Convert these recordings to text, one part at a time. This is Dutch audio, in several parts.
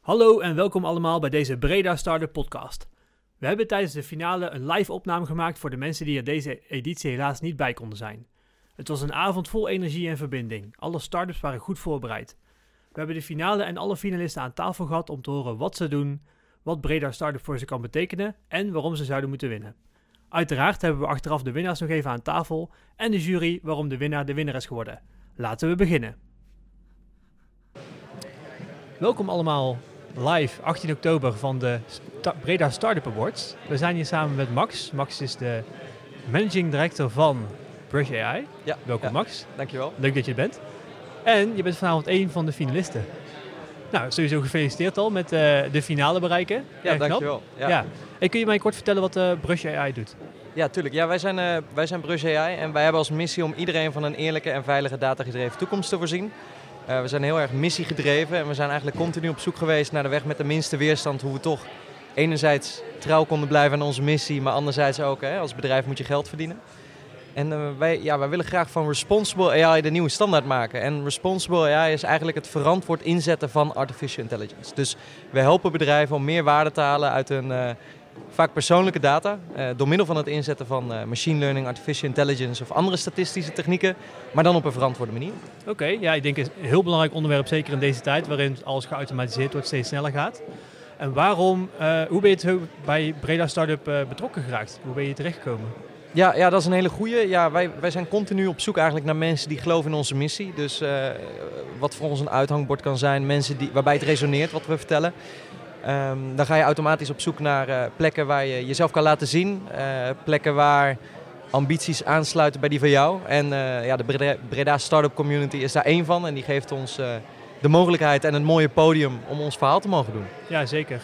Hallo en welkom allemaal bij deze Breda Startup podcast. We hebben tijdens de finale een live opname gemaakt voor de mensen die er deze editie helaas niet bij konden zijn. Het was een avond vol energie en verbinding. Alle startups waren goed voorbereid. We hebben de finale en alle finalisten aan tafel gehad om te horen wat ze doen, wat Breda Startup voor ze kan betekenen en waarom ze zouden moeten winnen. Uiteraard hebben we achteraf de winnaars nog even aan tafel en de jury waarom de winnaar de winnaar is geworden. Laten we beginnen. Welkom allemaal live 18 oktober van de Sta- Breda Startup Awards. We zijn hier samen met Max. Max is de managing director van Brush AI. Ja, Welkom ja. Max. Dankjewel. Leuk dat je er bent. En je bent vanavond één van de finalisten. Nou, sowieso gefeliciteerd al met eh, de finale bereiken. Ja, Erg dankjewel. Ja. Ja, Hey, kun je mij kort vertellen wat eh Brush AI doet? ja tuurlijk. Ja, wij zijn, eh wij zijn Brush AI en wij hebben als missie om iedereen van een eerlijke en veilige datagedreven toekomst te voorzien. Eh, we zijn heel erg missiegedreven en we zijn eigenlijk continu op zoek geweest naar de weg met de minste weerstand. Hoe we toch enerzijds trouw konden blijven aan onze missie, maar anderzijds ook hè, als bedrijf moet je geld verdienen. En eh, wij, ja, wij willen graag van Responsible AI de nieuwe standaard maken. En Responsible AI is eigenlijk het verantwoord inzetten van artificial intelligence. Dus we helpen bedrijven om meer waarde te halen uit hun eh, vaak persoonlijke data. eh, door middel van het inzetten van eh, machine learning, artificial intelligence of andere statistische technieken. Maar dan op een verantwoorde manier. Oké, ja, ik denk het een heel belangrijk onderwerp, zeker in deze tijd waarin alles geautomatiseerd wordt, steeds sneller gaat. En waarom, eh, hoe ben je zo bij Breda Startup eh, betrokken geraakt? Hoe ben je terechtgekomen? Ja, ja, dat is een hele goeie. Ja, wij, wij zijn continu op zoek eigenlijk naar mensen die geloven in onze missie. Dus wat voor ons een uithangbord kan zijn, mensen die, waarbij het resoneert wat we vertellen. Ehm, dan ga je automatisch op zoek naar eh, plekken waar je jezelf kan laten zien. eh, plekken waar ambities aansluiten bij die van jou. En eh, ja, de Breda, Breda Startup Community is daar één van. En die geeft ons de mogelijkheid en een mooie podium om ons verhaal te mogen doen. Ja, zeker.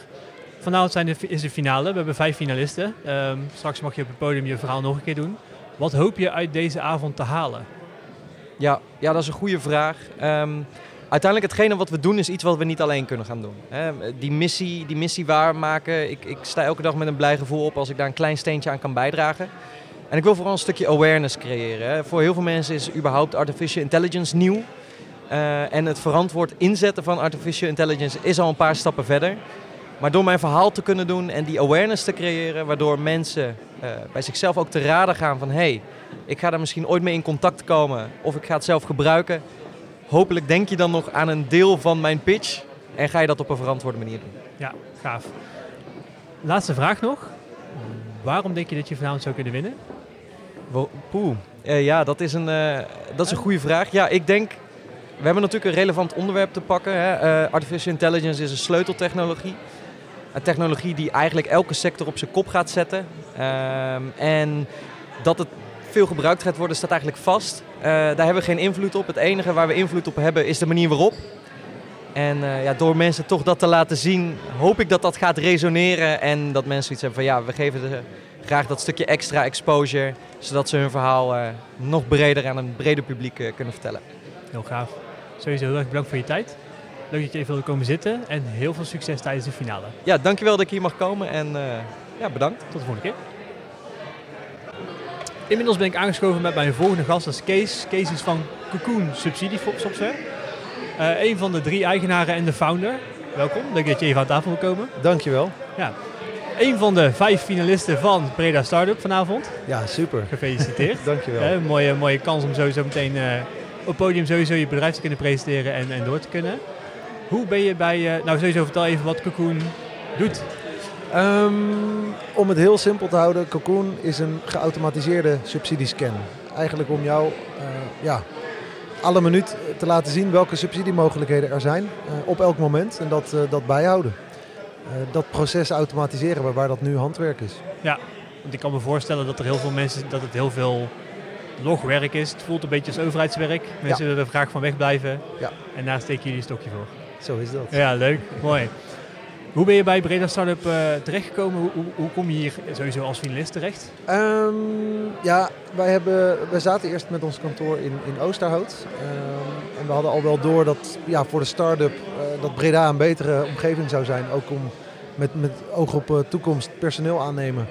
Vanavond zijn de, is de finale. We hebben vijf finalisten. Ehm, straks mag je op het podium je verhaal nog een keer doen. Wat hoop je uit deze avond te halen? Ja, ja, dat is een goede vraag. Ehm, uiteindelijk hetgene wat we doen is iets wat we niet alleen kunnen gaan doen. Die, missie, die missie waarmaken, ik, ik sta elke dag met een blij gevoel op als ik daar een klein steentje aan kan bijdragen. En ik wil vooral een stukje awareness creëren. Voor heel veel mensen is überhaupt artificial intelligence nieuw. Eh, en het verantwoord inzetten van artificial intelligence is al een paar stappen verder. Maar door mijn verhaal te kunnen doen en die awareness te creëren, waardoor mensen eh, bij zichzelf ook te raden gaan van hé, hey, ik ga daar misschien ooit mee in contact komen of ik ga het zelf gebruiken. Hopelijk denk je dan nog aan een deel van mijn pitch en ga je dat op een verantwoorde manier doen. Ja, gaaf. Laatste vraag nog. Waarom denk je dat je vanavond zou kunnen winnen? Poeh, Eh, ja, dat is, een, eh, dat is een goede vraag. Ja, ik denk, we hebben natuurlijk een relevant onderwerp te pakken. Hè. Eh, artificial intelligence is een sleuteltechnologie. Een technologie die eigenlijk elke sector op zijn kop gaat zetten. Ehm, en dat het veel gebruikt gaat worden, staat eigenlijk vast. Eh, daar hebben we geen invloed op. Het enige waar we invloed op hebben is de manier waarop. En eh, ja, door mensen toch dat te laten zien, hoop ik dat dat gaat resoneren. En dat mensen iets hebben van ja, we geven de, graag dat stukje extra exposure. Zodat ze hun verhaal eh, nog breder aan een breder publiek kunnen vertellen. Heel gaaf. Sowieso heel erg bedankt voor je tijd. Leuk dat je even wilde komen zitten. En heel veel succes tijdens de finale. Ja, dankjewel dat ik hier mag komen en ja, bedankt. Tot de volgende keer. Inmiddels ben ik aangeschoven met mijn volgende gast, dat is Kees. Kees is van Cocoon Subsidie Software. Eh een van de drie eigenaren en de founder. Welkom, leuk dat je even aan tafel wil komen. Dankjewel. Een van de vijf finalisten van Breda Startup vanavond. Ja, super. Gefeliciteerd. Dankjewel. Eh, een mooie, mooie kans om sowieso meteen eh, op het podium sowieso je bedrijf te kunnen presenteren en, en door te kunnen. Hoe ben je bij, eh, nou sowieso vertel even wat Cocoon doet. Ehm, om het heel simpel te houden, Cocoon is een geautomatiseerde subsidiescan. Eigenlijk om jou eh, ja, alle minuut te laten zien welke subsidiemogelijkheden er zijn eh, op elk moment en dat, eh, dat bijhouden. Dat proces automatiseren we waar dat nu handwerk is. Want ik kan me voorstellen dat er heel veel mensen, dat het heel veel logwerk is. Het voelt een beetje als overheidswerk. Mensen willen er graag van wegblijven. Ja. En daar steken jullie een stokje voor. Zo is dat. Ja, leuk. Mooi. Hoe ben je bij Breda Startup eh, terechtgekomen? Hoe, hoe, hoe kom je hier sowieso als finalist terecht? Ehm, ja, wij, hebben, wij zaten eerst met ons kantoor in, in Oosterhout. Ehm, en we hadden al wel door dat ja, voor de start-up eh, dat Breda een betere omgeving zou zijn. Ook om met, met oog op eh, toekomst personeel aannemen.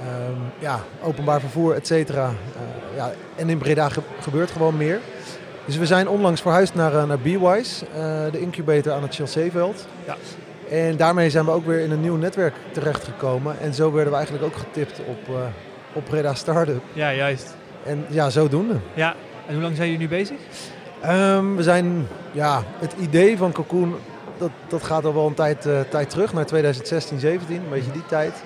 Ehm, ja, openbaar vervoer, et cetera. Eh, ja, en in Breda ge- gebeurt gewoon meer. Dus we zijn onlangs verhuisd naar, naar Bewise, de incubator aan het Chelsea-veld. Ja. En daarmee zijn we ook weer in een nieuw netwerk terechtgekomen. En zo werden we eigenlijk ook getipt op, uh, op Breda Startup. Ja, juist. En ja, zodoende. Ja, en hoe lang zijn jullie nu bezig? Um, we zijn, ja, het idee van Cocoon, dat, dat gaat al wel een tijd, uh, tijd terug, naar 2016, 17, een beetje die tijd.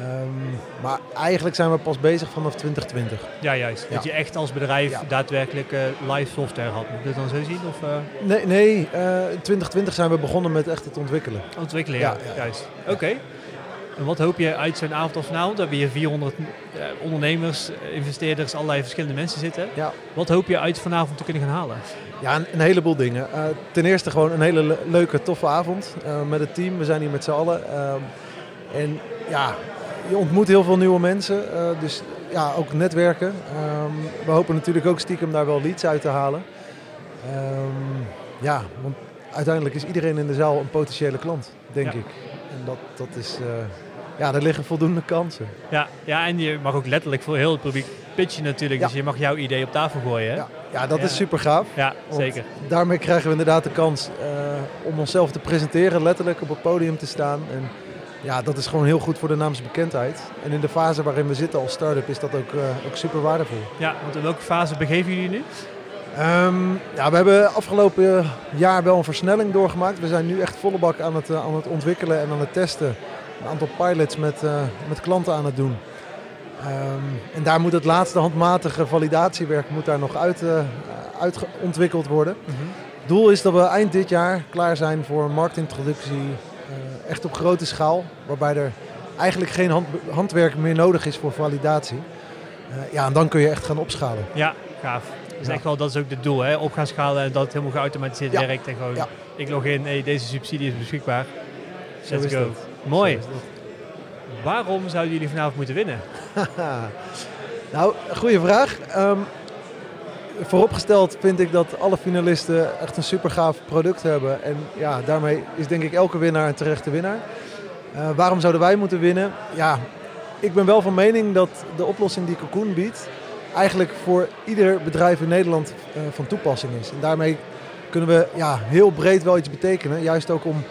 Um, maar eigenlijk zijn we pas bezig vanaf 2020. Ja, juist. Ja. Dat je echt als bedrijf ja. daadwerkelijk uh, live software had. Moet je dat dan zo zien? Of, uh... Nee, nee uh, in 2020 zijn we begonnen met echt het ontwikkelen. Ontwikkelen, ja. Juist. Oké. Okay. En wat hoop je uit zo'n avond als vanavond? Daar hebben je 400 ondernemers, investeerders, allerlei verschillende mensen zitten. Ja. Wat hoop je uit vanavond te kunnen gaan halen? Ja, een, een heleboel dingen. ten eerste gewoon een hele le leuke, toffe avond met het team. We zijn hier met z'n allen. Ehm, en ja, je ontmoet heel veel nieuwe mensen. Uh, dus ja, ook netwerken. Um, we hopen natuurlijk ook stiekem daar wel leads uit te halen. Um, ja, want uiteindelijk is iedereen in de zaal een potentiële klant, denk ja. ik. En dat, dat is, uh, ja, daar liggen voldoende kansen. Ja, ja, en je mag ook letterlijk voor heel het publiek pitchen natuurlijk. Ja. Dus je mag jouw idee op tafel gooien. Hè? Ja, ja dat is super gaaf. Ja, zeker. Daarmee krijgen we inderdaad de kans uh, om onszelf te presenteren, letterlijk op het podium te staan. En, ja, dat is gewoon heel goed voor de naamsbekendheid. En in de fase waarin we zitten als start-up is dat ook, uh, ook super waardevol. Ja, want in welke fase begeven jullie nu? Um, ja, we hebben afgelopen jaar wel een versnelling doorgemaakt. We zijn nu echt volle bak aan het, uh, aan het ontwikkelen en aan het testen. Een aantal pilots met, uh, met klanten aan het doen. Um, en daar moet het laatste handmatige validatiewerk moet daar nog uit, uit ontwikkeld worden. Mm -hmm. doel is dat we eind dit jaar klaar zijn voor marktintroductie echt op grote schaal, waarbij er eigenlijk geen hand, handwerk meer nodig is voor validatie. Uh, ja, en dan kun je echt gaan opschalen. Ja, gaaf. Dus ja. echt wel, dat is ook het doel, hè? op gaan schalen en dat het helemaal geautomatiseerd ja. werkt. En gewoon, ja. ik log in, hey, deze subsidie is beschikbaar. Zo Let's go. Mooi. Waarom zouden jullie vanavond moeten winnen? nou, goede vraag. Um, vooropgesteld vind ik dat alle finalisten echt een super gaaf product hebben. En ja, daarmee is denk ik elke winnaar een terechte winnaar. Uh, waarom zouden wij moeten winnen? Ja, ik ben wel van mening dat de oplossing die Cocoon biedt... eigenlijk voor ieder bedrijf in Nederland uh, van toepassing is. En daarmee kunnen we ja, heel breed wel iets betekenen. Juist ook om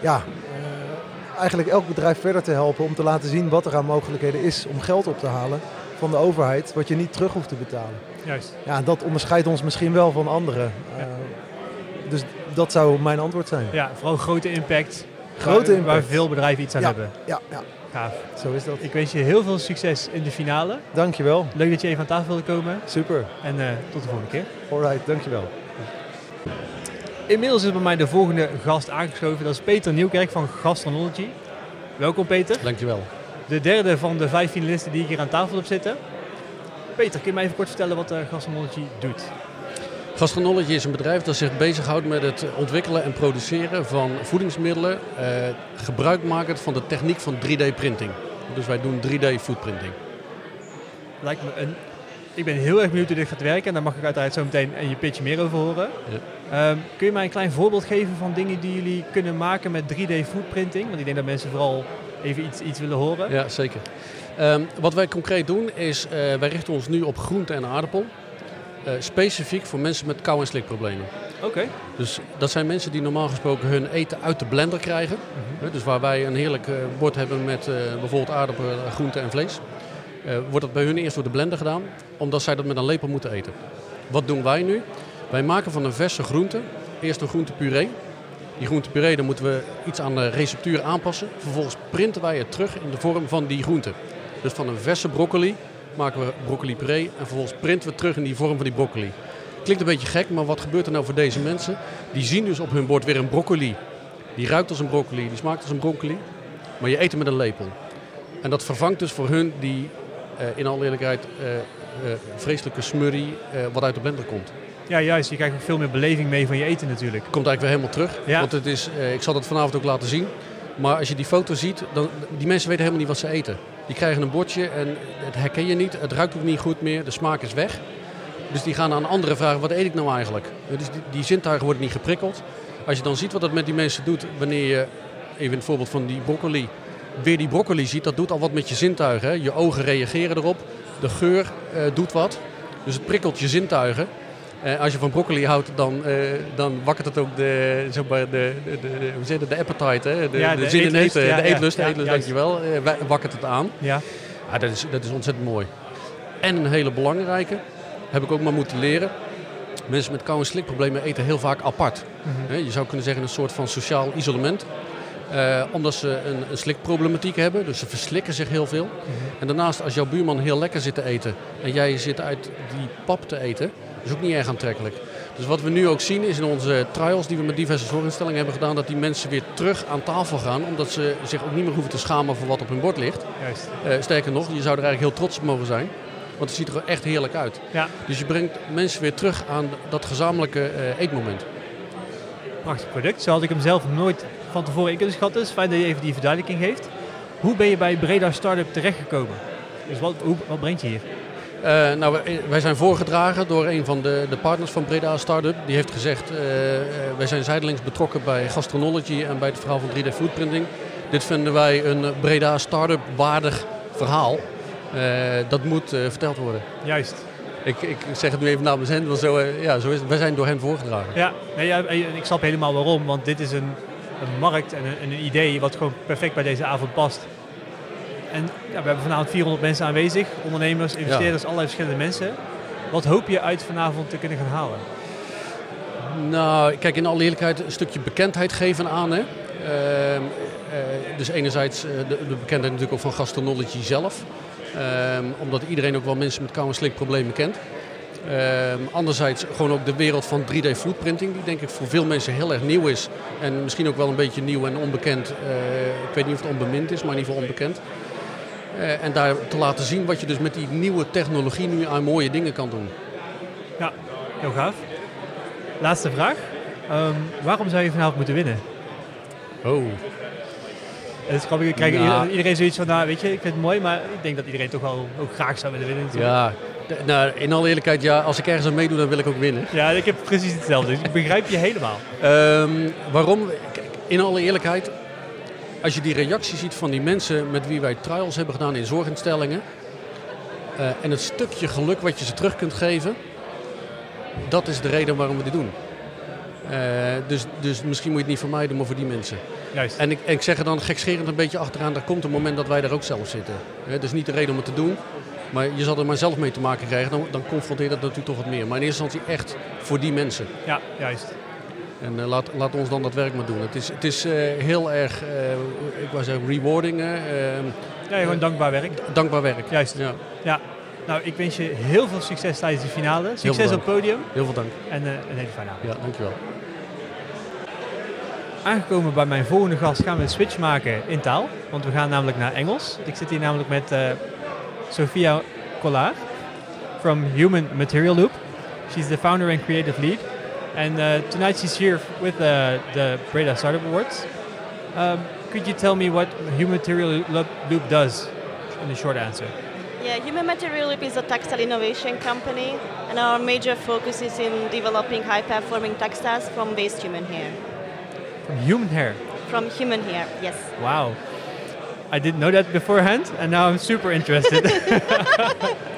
ja, uh, eigenlijk elk bedrijf verder te helpen... om te laten zien wat er aan mogelijkheden is om geld op te halen van de overheid... wat je niet terug hoeft te betalen. Juist. Ja, dat onderscheidt ons misschien wel van anderen. Ja. Uh, dus dat zou mijn antwoord zijn. Ja, vooral grote impact. Grote waar, impact. Waar veel bedrijven iets aan ja, hebben. Ja, ja. Gaaf. Zo is dat. Ik wens je heel veel succes in de finale. Dankjewel. Leuk dat je even aan tafel wilde komen. Super. En uh, tot de volgende keer. Alright, dankjewel. Inmiddels is bij mij de volgende gast aangeschoven. Dat is Peter Nieuwkerk van Gastronology. Welkom Peter. Dankjewel. De derde van de vijf finalisten die hier aan tafel heb zitten. Peter, kun je mij even kort vertellen wat uh, Gastronology doet? Gastronology is een bedrijf dat zich bezighoudt met het ontwikkelen en produceren van voedingsmiddelen, eh, gebruikmakend van de techniek van 3D-printing. Dus wij doen 3D-foodprinting. Lijkt me een... Ik ben heel erg benieuwd hoe dit gaat werken en daar mag ik uiteraard zo meteen in je pitch meer over horen. Ja. Um, kun je mij een klein voorbeeld geven van dingen die jullie kunnen maken met 3D-foodprinting? Want ik denk dat mensen vooral even iets, iets willen horen. Ja, zeker. Um, wat wij concreet doen is, uh, wij richten ons nu op groente en aardappel. Uh, specifiek voor mensen met kou- en slikproblemen. Oké. Okay. Dus dat zijn mensen die normaal gesproken hun eten uit de blender krijgen. Mm-hmm. Dus waar wij een heerlijk uh, bord hebben met bijvoorbeeld aardappelen, groente en vlees. wordt dat bij hun eerst door de blender gedaan, omdat zij dat met een lepel moeten eten. Wat doen wij nu? Wij maken van een verse groente eerst een groentepuree. Die groentepuree, dan moeten we iets aan de receptuur aanpassen. Vervolgens printen wij het terug in de vorm van die groente. Dus van een verse broccoli maken we broccoli puree en vervolgens printen we terug in die vorm van die broccoli. Klinkt een beetje gek, maar wat gebeurt er nou voor deze mensen? Die zien dus op hun bord weer een broccoli. Die ruikt als een broccoli, die smaakt als een broccoli. Maar je eet hem met een lepel. En dat vervangt dus voor hun die, uh, in alle eerlijkheid, uh, uh, vreselijke smurrie wat uit de blender komt. Ja, juist. Je krijgt ook veel meer beleving mee van je eten natuurlijk. Komt eigenlijk weer helemaal terug. Ja. Want het is, ik zal dat vanavond ook laten zien. Maar als je die foto ziet, dan, die mensen weten helemaal niet wat ze eten. Die krijgen een bordje en het herken je niet. Het ruikt ook niet goed meer. De smaak is weg. Dus die gaan aan anderen vragen, wat eet ik nou eigenlijk? Dus die, die zintuigen worden niet geprikkeld. Als je dan ziet wat dat met die mensen doet, wanneer je, even het voorbeeld van die broccoli, weer die broccoli ziet, dat doet al wat met je zintuigen. Hè? Je ogen reageren erop, de geur uh, doet wat. Dus het prikkelt je zintuigen. Eh, als je van broccoli houdt, dan, eh, dan wakkert het ook de, zeg maar, de, de, de, hoe de appetite, hè? de, Ja, de, de zin in eten, ja, de eetlust, ja, de eetlust dankjewel, wa- wakkert het aan. Ja. Ja, dat, is, dat is ontzettend mooi. En een hele belangrijke, heb ik ook maar moeten leren. Mensen met kou- en slikproblemen eten heel vaak apart. Mhm. Je zou kunnen zeggen een soort van sociaal isolement. Omdat ze een, een slikproblematiek hebben, dus ze verslikken zich heel veel. En daarnaast, als jouw buurman heel lekker zit te eten en jij zit uit die pap te eten, is ook niet erg aantrekkelijk. Dus wat we nu ook zien is in onze trials die we met diverse zorginstellingen hebben gedaan, dat die mensen weer terug aan tafel gaan, omdat ze zich ook niet meer hoeven te schamen voor wat op hun bord ligt. Juist. Eh, sterker nog, je zou er eigenlijk heel trots op mogen zijn. Want het ziet er echt heerlijk uit. Ja, Dus je brengt mensen weer terug aan dat gezamenlijke eh, eetmoment. prachtig product. Zo had ik hem zelf nooit van tevoren in kunnen schatten. Dus fijn dat je even die verduidelijking geeft. Hoe ben je bij Breda Startup terechtgekomen? Dus wat, hoe, wat brengt je hier? Eh, nou, wij, wij zijn voorgedragen door een van de, de partners van Breda Startup. Die heeft gezegd, eh, eh, wij zijn zijdelings betrokken bij gastronology en bij het verhaal van 3D Foodprinting. Dit vinden wij een eh, Breda Startup waardig verhaal. Eh, dat moet eh, verteld worden. Juist. Ik, ik zeg het nu even namens hen, want zo, eh, ja, zo is het. Wij zijn door hen voorgedragen. Ja, nee, ja, ik snap helemaal waarom. Want dit is een, een markt en een, een idee wat gewoon perfect bij deze avond past. En ja, we hebben vanavond 400 mensen aanwezig. Ondernemers, investeerders, allerlei verschillende mensen. Wat hoop je uit vanavond te kunnen gaan halen? Nou, kijk, in alle eerlijkheid een stukje bekendheid geven aan. Hè. Ehm, eh, dus enerzijds eh, de, de bekendheid natuurlijk ook van gastronology zelf. Ehm, omdat iedereen ook wel mensen met kou- en slikproblemen kent. Ehm, anderzijds gewoon ook de wereld van 3D foodprinting, die denk ik voor veel mensen heel erg nieuw is. En misschien ook wel een beetje nieuw en onbekend. Eh, ik weet niet of het onbemind is, maar in ieder geval onbekend. Eh, en daar te laten zien wat je dus met die nieuwe technologie nu aan mooie dingen kan doen. Ja, heel gaaf. Laatste vraag. Ehm, waarom zou je vanavond moeten winnen? Oh. Grappig, ik krijg Nou. iedereen- zoiets van, nou weet je, ik vind het mooi, maar ik denk dat iedereen toch wel ook graag zou willen winnen. natuurlijk. Ja, de- nou, in alle eerlijkheid, ja, als ik ergens aan meedoe, dan wil ik ook winnen. Ja, ik heb precies hetzelfde. Dus ik begrijp je helemaal. Ehm, waarom? Kijk, in alle eerlijkheid, als je die reactie ziet van die mensen met wie wij trials hebben gedaan in zorginstellingen. eh, en het stukje geluk wat je ze terug kunt geven, dat is de reden waarom we dit doen. Eh, dus, dus misschien moet je het niet voor mij doen, maar voor die mensen. Juist. En ik, en ik zeg er dan gekscherend een beetje achteraan, er komt een moment dat wij daar ook zelf zitten. Het is niet de reden om het te doen, maar je zal er maar zelf mee te maken krijgen. Dan, dan confronteert dat natuurlijk toch wat meer. Maar in eerste instantie echt voor die mensen. Ja, juist. En eh, laat, laat ons dan dat werk maar doen. Het is, het is eh, heel erg, eh, ik wou zeggen, rewarding. hè, eh, Ja, gewoon dankbaar werk. dankbaar werk. Juist. Ja, Ja. Nou, ik wens je heel veel succes tijdens de finale. Succes op het podium heel veel dank. en een hele fijne avond. Ja, dankjewel. Aangekomen bij mijn volgende gast gaan we een switch maken in taal. Want we gaan namelijk naar Engels. Ik zit hier namelijk met Sophia Collard from Human Material Loop. She's the founder and creative lead. And uh, tonight she's here with uh, the Breda Startup Awards. Um, could you tell me what Human Material Loop, Loop does in a short answer? Yeah, Human Material Loop is a textile innovation company, and our major focus is in developing high-performing textiles from waste human hair. From human hair. From human hair, yes. Wow. I didn't know that beforehand, and now I'm super interested.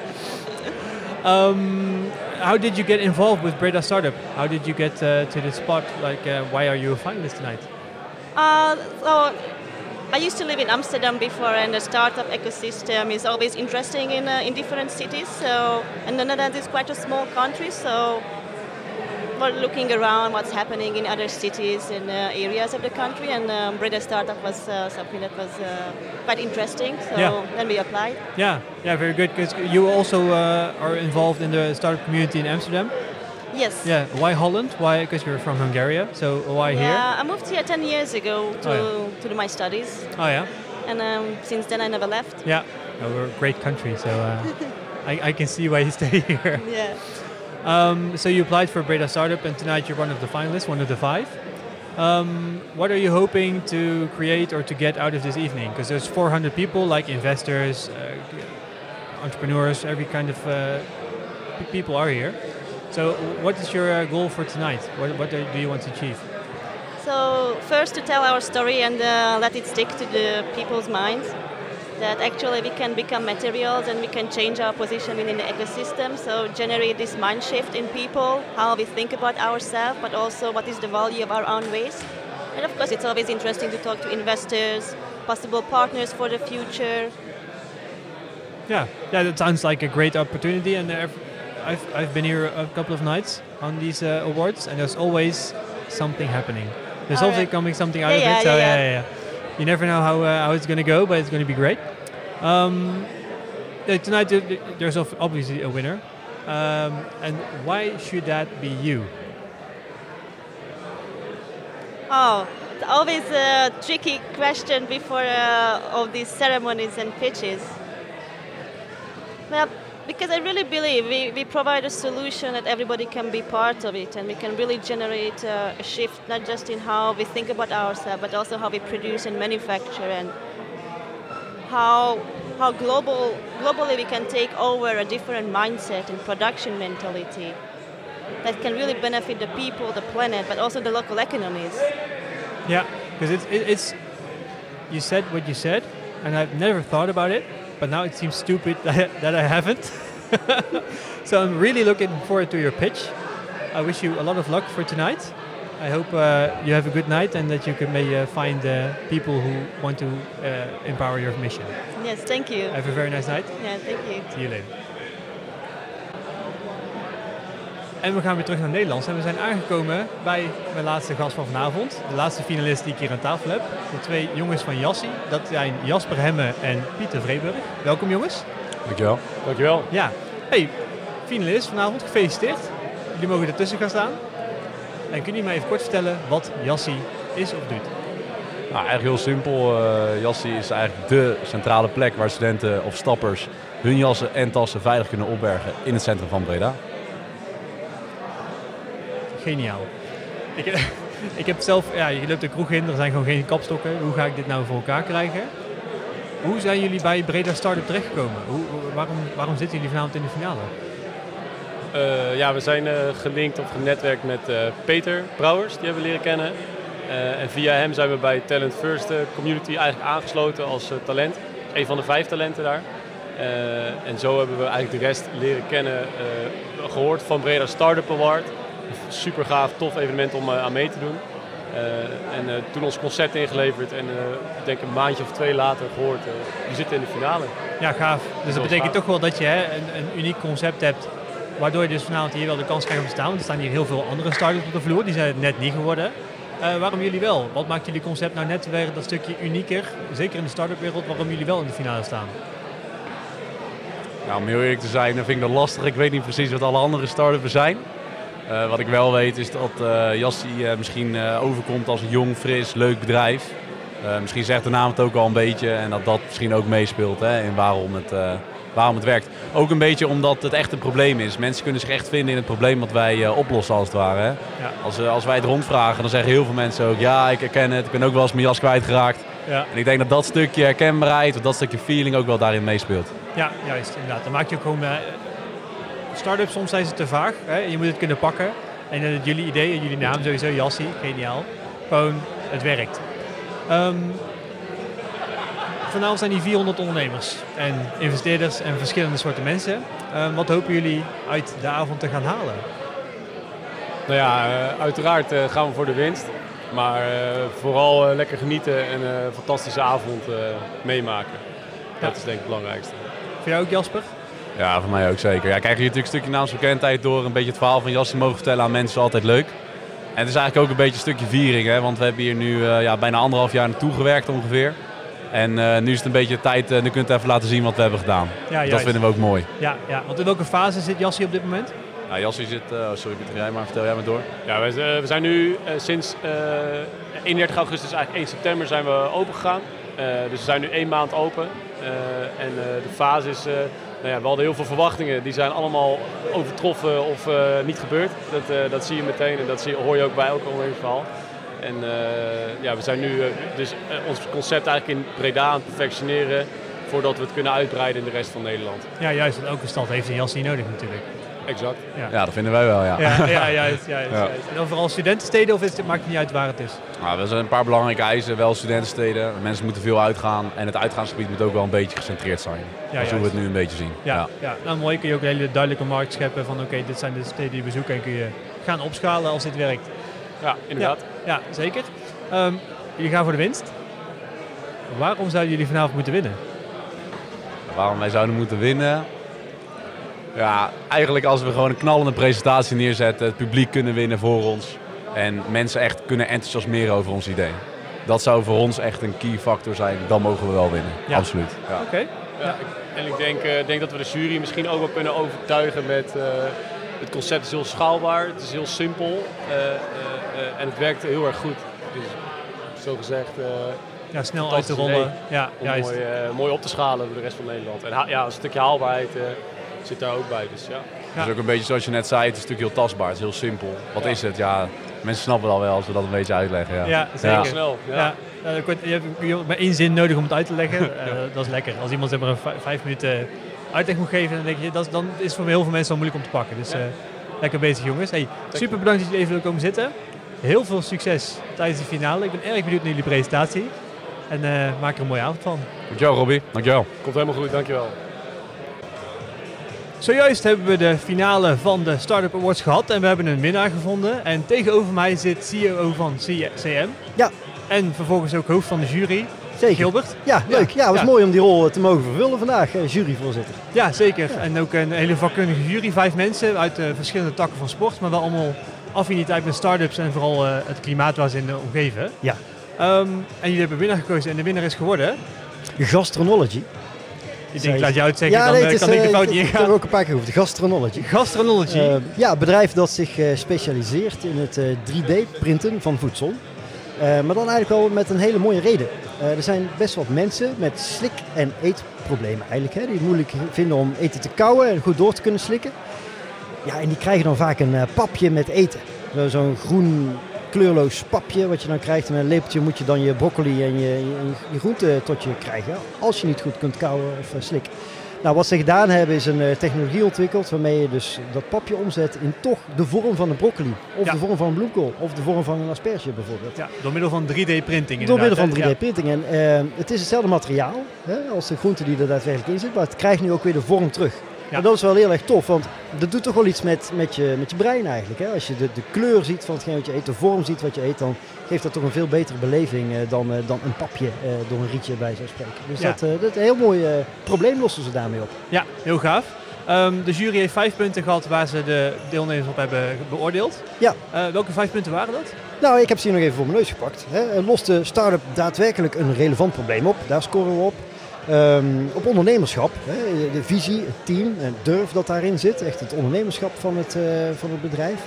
um, how did you get involved with Breda Startup? How did you get uh, to the spot? Like, uh, why are you a finalist tonight? Uh, so I used to live in Amsterdam before, and the startup ecosystem is always interesting in uh, in different cities. So, and the Netherlands is quite a small country, so we're looking around what's happening in other cities and uh, areas of the country, and um, Breda Startup was uh, something that was uh, quite interesting. So Yeah. then we applied. Yeah, yeah, very good. Because you also uh, are involved in the startup community in Amsterdam. Yes. Yeah. Why Holland? Why? Because you're from Hungary. So why here? Yeah, I moved here 10 years ago to, Oh, yeah. to do my studies, Oh yeah. and um, since then I never left. Yeah. We're a great country, so uh, I, I can see why you stay here. Yeah. Um, so you applied for Breda Startup, and tonight you're one of the finalists, one of the five. Um, what are you hoping to create or to get out of this evening? Because there's 400 people, like investors, uh, entrepreneurs, every kind of uh, people are here. So what is your uh, goal for tonight? What, what do you want to achieve? So first to tell our story and uh, let it stick to the people's minds. That actually we can become materials and we can change our position within the ecosystem. So generate this mind shift in people, how we think about ourselves, but also what is the value of our own waste. And of course, it's always interesting to talk to investors, possible partners for the future. Yeah, yeah, that sounds like a great opportunity. And I've, I've been here a couple of nights on these uh, awards, and there's always something happening. There's always Alright. coming something out Yeah, of yeah, it. So yeah, yeah, yeah. You never know how, uh, how it's going to go, but it's going to be great. Um, uh, tonight there's obviously a winner. Um, and why should that be you? Oh, it's always a tricky question before uh, all these ceremonies and pitches. Well, because I really believe we, we provide a solution that everybody can be part of it and we can really generate uh, a shift not just in how we think about ourselves but also how we produce and manufacture and how, how global, globally we can take over a different mindset and production mentality that can really benefit the people, the planet, but also the local economies. Yeah, because it's, it's you said what you said, and I've never thought about it, but now it seems stupid that I, haven't. so I'm really looking forward to your pitch. I wish you a lot of luck for tonight. I hope uh, you have a good night and that you can may, uh, find uh, people who want to uh, empower your mission. Yes, thank you. Have a very nice night. Yeah, thank you. See you later. En we gaan weer terug naar Nederland. En we zijn aangekomen bij mijn laatste gast van vanavond. De laatste finalist die ik hier aan tafel heb. De twee jongens van Jassie. Dat zijn Jasper Hemme en Pieter Vreeburg. Welkom jongens. Dankjewel. Dankjewel. Ja. Hey, finalist vanavond. Gefeliciteerd. Jullie mogen ertussen gaan staan. En kunnen jullie mij even kort vertellen wat Jassie is of doet? Nou, eigenlijk heel simpel. eh Jassie is eigenlijk de centrale plek waar studenten of stappers hun jassen en tassen veilig kunnen opbergen in het centrum van Breda. Geniaal. Ik, heb zelf, ja, je loopt de kroeg in, er zijn gewoon geen kapstokken. Hoe ga ik dit nou voor elkaar krijgen? Hoe zijn jullie bij Breda Startup terechtgekomen? Hoe, waarom, waarom zitten jullie vanavond in de finale? Eh, ja, we zijn eh, gelinkt of genetwerkt met eh, Peter Brouwers, die hebben we leren kennen. En via hem zijn we bij Talent First Community eigenlijk aangesloten als talent. Een van de vijf talenten daar. En zo hebben we eigenlijk de rest leren kennen, eh, gehoord van Breda Startup Award. Super gaaf, tof evenement om eh, aan mee te doen. Eh, en eh, toen ons concept ingeleverd en eh, ik denk een maandje of twee later gehoord, eh die zitten in de finale. Ja, gaaf. Dus dat betekent gaaf. toch wel dat je hè, een, een uniek concept hebt, waardoor je dus vanavond hier wel de kans krijgt om te staan. Want er staan hier heel veel andere startups op de vloer, die zijn het net niet geworden. Eh, waarom jullie wel? Wat maakt jullie concept nou net weer dat stukje unieker, zeker in de start-up wereld, waarom jullie wel in de finale staan? Nou, om heel eerlijk te zijn, dan vind ik dat lastig. Ik weet niet precies wat alle andere start-ups zijn. Eh, wat ik wel weet is dat eh Jassie eh, misschien overkomt als een jong, fris, leuk bedrijf. Misschien zegt de naam het ook al een beetje en dat dat misschien ook meespeelt hè, in waarom het, waarom het werkt. Ook een beetje omdat het echt een probleem is. Mensen kunnen zich echt vinden in het probleem wat wij oplossen als het ware. Hè. Ja. Als, als wij het rondvragen, dan zeggen heel veel mensen ook ja, ik herken het. Ik ben ook wel eens mijn jas kwijtgeraakt. Ja. En ik denk dat dat stukje herkenbaarheid of dat stukje feeling ook wel daarin meespeelt. Ja, juist, inderdaad. Dan maak je ook gewoon... Start-ups, soms zijn ze te vaag. Hè? Je moet het kunnen pakken. En eh, jullie idee en jullie naam sowieso, Jassie, geniaal. Gewoon, het werkt. Ehm, vanavond zijn die 400 ondernemers en investeerders en verschillende soorten mensen. Ehm, wat hopen jullie uit de avond te gaan halen? Nou ja, eh, uiteraard eh, gaan we voor de winst. Maar vooral lekker genieten en een fantastische avond meemaken. Dat is denk ik het belangrijkste. Voor jou ook, Jasper? Ja, voor mij ook zeker. Ja, krijg je natuurlijk een stukje naamsbekendheid door een beetje het verhaal van Jassie mogen vertellen aan mensen, is altijd leuk. En het is eigenlijk ook een beetje een stukje viering, hè, want we hebben hier nu eh, ja, bijna anderhalf jaar naartoe gewerkt ongeveer. En eh, nu is het een beetje tijd, uh, nu kunt u even laten zien wat we hebben gedaan. Ja, dat juist. vinden we ook mooi. Ja, ja, want in welke fase zit Jassie op dit moment? Nou, Jassie zit, eh, oh, sorry Pieter, jij maar, vertel jij maar door. Ja, we, zijn- we zijn nu eh, sinds eh 31 augustus, eigenlijk 1 september, zijn we open gegaan. Eh, dus we zijn nu één maand open. Eh, en eh, de fase is, eh, nou ja, we hadden heel veel verwachtingen. Die zijn allemaal overtroffen of eh, niet gebeurd. Dat, eh, dat zie je meteen en dat zie, hoor je ook bij elk ondernemingsverhaal. En eh, ja, we zijn nu dus ons concept eigenlijk in Breda aan het perfectioneren voordat we het kunnen uitbreiden in de rest van Nederland. Ja, juist. Want elke stad heeft een Jassie nodig natuurlijk. Exact. Ja, dat vinden wij wel, ja. Ja, ja juist, juist, Ja. juist. En dan vooral studentensteden of is het, maakt het niet uit waar het is? Nou, er zijn een paar belangrijke eisen, wel studentensteden. Mensen moeten veel uitgaan en het uitgaansgebied moet ook wel een beetje gecentreerd zijn. dat is hoe we het nu een beetje zien. Ja, ja. nou mooi kun je ook een hele duidelijke markt scheppen van oké, dit zijn de steden die we zoeken en kun je gaan opschalen als dit werkt. Ja, inderdaad. Ja, zeker. Ehm, jullie gaan voor de winst. Waarom zouden jullie vanavond moeten winnen? Waarom wij zouden moeten winnen? Ja, eigenlijk als we gewoon een knallende presentatie neerzetten, het publiek kunnen winnen voor ons en mensen echt kunnen enthousiasmeren over ons idee. Dat zou voor ons echt een key factor zijn, dan mogen we wel winnen. Ja. Absoluut. Ja. Oké. Ja, ik- en ik denk, eh, denk dat we de jury misschien ook wel kunnen overtuigen met eh, het concept is heel schaalbaar, het is heel simpel eh, en het werkt heel erg goed. Dus zo gezegd, eh, Ja, snel uit te rollen. Ja, om juist. mooi, eh, mooi op te schalen voor de rest van Nederland. En ja, een stukje haalbaarheid eh, zit daar ook bij. Dus ja. Het is ook een beetje zoals je net zei, het is natuurlijk heel tastbaar, het is heel simpel. Wat is het? Ja, mensen snappen het al wel als we dat een beetje uitleggen. Ja, Ja, zeker. Snel. Ja. Je hebt maar één zin nodig om het uit te leggen. Eh, dat is lekker. Als iemand zeg maar, een vij- vijf minuten uitleg moet geven, dan, denk je, dat, is- dan is het voor heel veel mensen wel moeilijk om te pakken. Dus eh, lekker bezig jongens. Hey, super bedankt dat jullie even willen komen zitten. Heel veel succes tijdens de finale. Ik ben erg benieuwd naar jullie presentatie. En eh, maak er een mooie avond van. Dankjewel Robbie, dankjewel. Komt helemaal goed, dankjewel. Zojuist hebben we de finale van de Startup Awards gehad en we hebben een winnaar gevonden. En tegenover mij zit CEO van CM. Ja. En vervolgens ook hoofd van de jury, Zeker. Gilbert. Ja, leuk. Ja, het was Ja. mooi om die rol te mogen vervullen vandaag, eh, juryvoorzitter. Ja, zeker. En ook een hele vakkundige jury. Vijf mensen uit eh, verschillende takken van sport, maar wel allemaal affiniteit met start-ups en vooral eh, het klimaat waar ze in de omgeven. Ja. Ehm, en jullie hebben winnaar gekozen en de winnaar is geworden. Gastronology. Ik denk, laat jou het zeggen, dan nee, eh, is, kan ik de eh, fout niet Ik heb ingaan. ook een paar keer gehoord. Gastronology. Gastronology. Eh, ja, een bedrijf dat zich specialiseert in het 3D-printen van voedsel. Maar dan eigenlijk wel met een hele mooie reden. Er zijn best wat mensen met slik- en eetproblemen eigenlijk. Hè, die het moeilijk vinden om eten te kauwen en goed door te kunnen slikken. Ja, en die krijgen dan vaak een papje met eten. Zo- Zo'n groen kleurloos papje wat je dan krijgt. En met een lepeltje moet je dan je broccoli en je, je, je groente tot je krijgen. Als je niet goed kunt kauwen of eh, slikken. Nou, wat ze gedaan hebben is een eh, technologie ontwikkeld waarmee je dus dat papje omzet in toch de vorm van een broccoli. Of Ja. de vorm van een bloemkool. Of de vorm van een asperge bijvoorbeeld. ja, door middel van 3D-printing Door middel van inderdaad, hè? 3D-printing. En eh, het is hetzelfde materiaal hè, als de groente die er daadwerkelijk in zit. Maar het krijgt nu ook weer de vorm terug. Dat is wel heel erg tof, want dat doet toch wel iets met, met, je, met je brein eigenlijk. Hè? Als je de, de kleur ziet van hetgeen wat je eet, de vorm ziet wat je eet, dan geeft dat toch een veel betere beleving eh, dan, eh, dan een papje eh, door een rietje bij zou spreken. Dus Ja. dat, dat is een heel mooi probleem lossen ze daarmee op. Ja, heel gaaf. Ehm, de jury heeft vijf punten gehad waar ze de deelnemers op hebben beoordeeld. Ja. Welke vijf punten waren dat? Nou, ik heb ze hier nog even voor mijn neus gepakt. Hè. Lost de start-up daadwerkelijk een relevant probleem op? Daar scoren we op. Ehm, op ondernemerschap, hè, de visie, het team, en durf dat daarin zit. Echt het ondernemerschap van het, eh, van het bedrijf.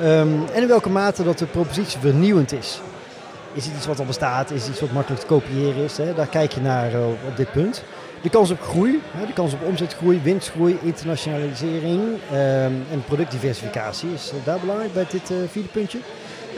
Ehm, en in welke mate dat de propositie vernieuwend is. Is het iets wat al bestaat? Is het iets wat makkelijk te kopiëren is? Hè? Daar kijk je naar eh, op dit punt. De kans op groei, hè, de kans op omzetgroei, winstgroei, internationalisering ehm, en productdiversificatie is eh, daar belangrijk bij dit vierde puntje.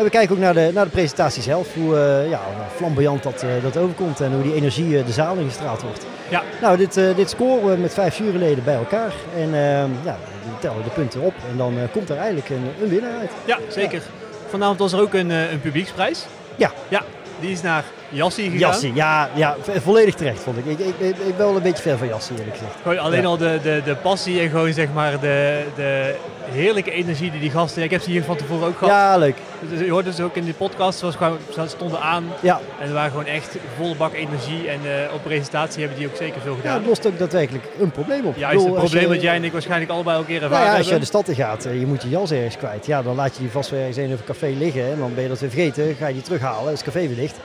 En we kijken ook naar de, naar de presentatie zelf, hoe eh, ja, flamboyant dat, eh, dat overkomt en hoe die energie eh, de zaal ingestraald wordt. Ja. Nou, dit, dit scoren we met vijf juryleden bij elkaar en ehm, ja, we tellen de punten op en dan komt er eigenlijk een, een winnaar uit. Ja, zeker. Vanavond was er ook een, een publieksprijs. Ja. Ja, die is naar Jassie gegaan. Jassie, ja, ja, vo- volledig terecht vond ik. Ik, ik, ik, ik ben wel een beetje ver van Jassie eerlijk gezegd. Gewoon alleen Ja. al de, de, de passie en gewoon zeg maar de, de heerlijke energie die die gasten... Ik heb ze hier van tevoren ook gehad. Ja, leuk. Dus je hoort dus ook in die podcast, gewoon, ze stonden aan Ja, en er waren gewoon echt volle bak energie. En eh, op presentatie hebben die ook zeker veel ja, gedaan. het lost ook daadwerkelijk een probleem op. Juist, het probleem dat jij en ik waarschijnlijk allebei ook Nou ervaren ja, als je hebben. de stad in gaat, eh, je moet je jas ergens kwijt. Ja, dan laat je die vast weer ergens in een café liggen. En dan ben je dat weer vergeten. Ga je die terughalen, is het café weer dicht.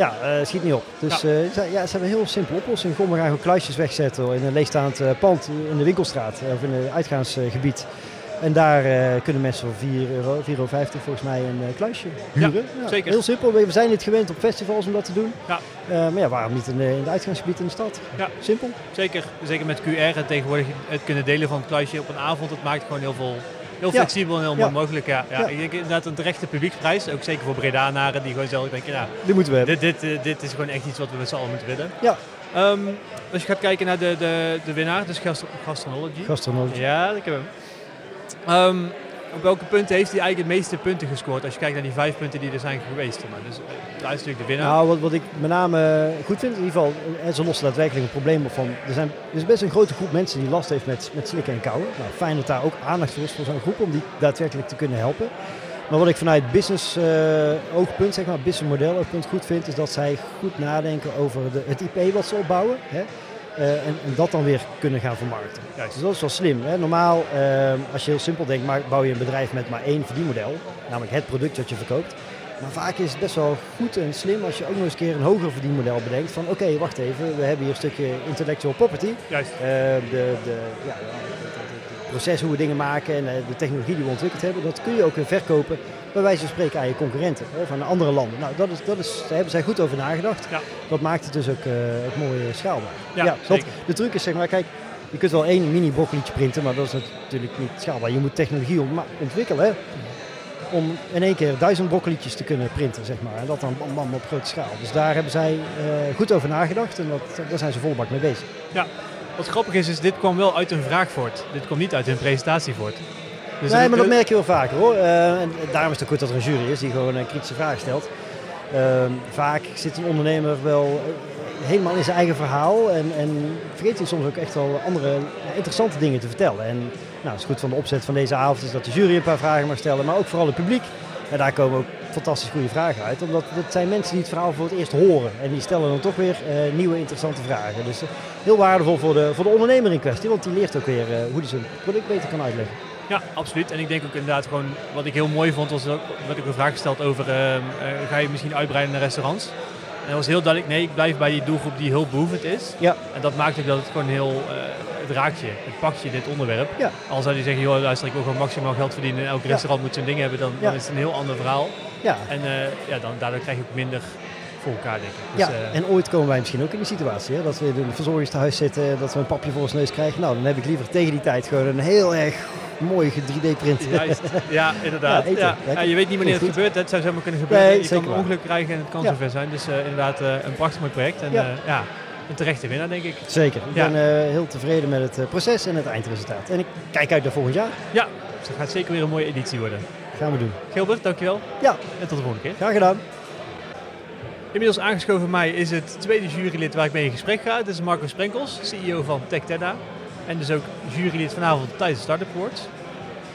Ja, eh, schiet niet op. Dus Ja. ja. ze, ja, ze hebben een heel simpele oplossing. Gewoon, we gaan gewoon kluisjes wegzetten in een leegstaand eh, pand in de winkelstraat. eh, Of in een uitgaansgebied. En daar eh, kunnen mensen voor 4 euro, 4,50 euro volgens mij een eh, kluisje huren. zeker. Heel simpel. We zijn niet gewend op festivals om dat te doen. Ja. Eh, maar ja, waarom niet in, de- in het uitgaansgebied in de stad? Ja. Simpel. Zeker, zeker met QR en tegenwoordig het kunnen delen van het kluisje op een avond. Het maakt gewoon heel veel... Heel Ja. flexibel en heel Ja. mogelijk. Ja. Ja. Ja. Ik denk inderdaad een terechte publieksprijs. Ook zeker voor Bredanaren die gewoon zelf denken, nou, Die moeten we hebben. dit, dit, eh, dit is gewoon echt iets wat we met z'n allen moeten willen. Ja. Ehm, als je gaat kijken naar de, de, de winnaar, dus gastro- gastronology. Gastronomie. Ja, ik heb hem. Ehm, op welke punten heeft hij eigenlijk het meeste punten gescoord? Als je kijkt naar die vijf punten die er zijn geweest. Maar dus, eh, hij is natuurlijk de winnaar. Nou, wat, wat ik met name goed vind, in ieder geval, en ze lossen daadwerkelijk een probleem op van. Er, zijn, is best een grote groep mensen die last heeft met, met slikken en kauwen. Nou, fijn dat daar ook aandacht voor is voor zo'n groep om die daadwerkelijk te kunnen helpen. Maar wat ik vanuit business eh, oogpunt, zeg maar, business model oogpunt goed vind, is dat zij goed nadenken over de, het IP wat ze opbouwen. Hè? Eh, en, en, dat dan weer kunnen gaan vermarkten. Juist. Dus dat is wel slim. Hè? Normaal, uh, als je heel simpel denkt, maar bouw je een bedrijf met maar één verdienmodel, namelijk het product dat je verkoopt. Maar vaak is het best wel goed en slim als je ook nog eens een keer een hoger verdienmodel bedenkt. Van oké, wacht even, we hebben hier een stukje intellectual property. Juist. Uh, de, de, ja, het proces hoe we dingen maken en de technologie die we ontwikkeld hebben, dat kun je ook weer verkopen bij wijze van spreken aan je concurrenten hè, van andere landen. Nou, dat is, dat is, daar hebben zij goed over nagedacht. Ja. Dat maakt het dus ook, uh, ook mooi schaalbaar. Ja, ja dat, de truc is zeg maar, kijk, je kunt wel één mini broccolietje printen, maar dat is natuurlijk niet schaalbaar. Je moet technologie ontwikkelen hè, om in één keer duizend broccolietjes te kunnen printen, zeg maar. En dat dan bam, bam op grote schaal. Dus daar hebben zij uh, goed over nagedacht en dat, daar zijn ze volle bak mee bezig. Ja, wat grappig is, is dit kwam wel uit een vraag voort. Dit komt niet uit hun presentatie voort. Dus nee, maar dat merk je wel vaker hoor. Uh, en daarom is het goed dat er een jury is die gewoon een kritische vraag stelt. Uh, vaak zit een ondernemer wel helemaal in zijn eigen verhaal en, en vergeet hij soms ook echt wel andere interessante dingen te vertellen. En nou, het is goed van de opzet van deze avond is dat de jury een paar vragen mag stellen, maar ook vooral het publiek. En daar komen ook fantastisch goede vragen uit, omdat het zijn mensen die het verhaal voor het eerst horen. En die stellen dan toch weer uh, nieuwe interessante vragen. Dus uh, heel waardevol voor de, voor de ondernemer in kwestie, want die leert ook weer uh, hoe hij zijn product beter kan uitleggen. Ja, absoluut. En ik denk ook inderdaad gewoon, wat ik heel mooi vond, was dat ik een vraag gesteld over, ga je misschien uitbreiden naar restaurants? En dat was heel duidelijk, nee, ik blijf bij die doelgroep die heel behoevend is. Ja. En dat maakt ook dat het gewoon heel, het raakt je, het pakt je, dit onderwerp. Ja. Al zou die zeggen, joh, luister, ik wil gewoon maximaal geld verdienen en elk restaurant moet zijn ding hebben, dan, dan, is het een heel ander verhaal. Ja. En ja, dan, daardoor krijg je ook minder voor elkaar, denk ik. Dus, ja, uh, en ooit komen wij misschien ook in die situatie, hè, dat we in een verzorgingstehuis zitten, dat we een papje voor ons neus krijgen. Nou, dan heb ik liever tegen die tijd gewoon een heel erg mooi 3D-print. Juist, ja, inderdaad. Ja, ja. je weet niet wanneer het Goed. gebeurt, het zou zomaar kunnen gebeuren. Nee, je kan een ongeluk krijgen en het kan zover zijn. Dus uh, inderdaad uh, een prachtig mooi project. En ja. een terechte winnaar, denk ik. Zeker. Ik ben heel tevreden met het proces en het eindresultaat. En ik kijk uit naar volgend jaar. Ja, dus het gaat zeker weer een mooie editie worden. Gaan we doen. Gilbert, dankjewel. Ja. En tot de volgende keer. Graag gedaan. Inmiddels aangeschoven bij mij is het tweede jurylid waar ik mee in gesprek ga. Het is Marco Sprenkels, CEO van TechTedda. En dus ook jurylid vanavond tijdens de Startup Awards.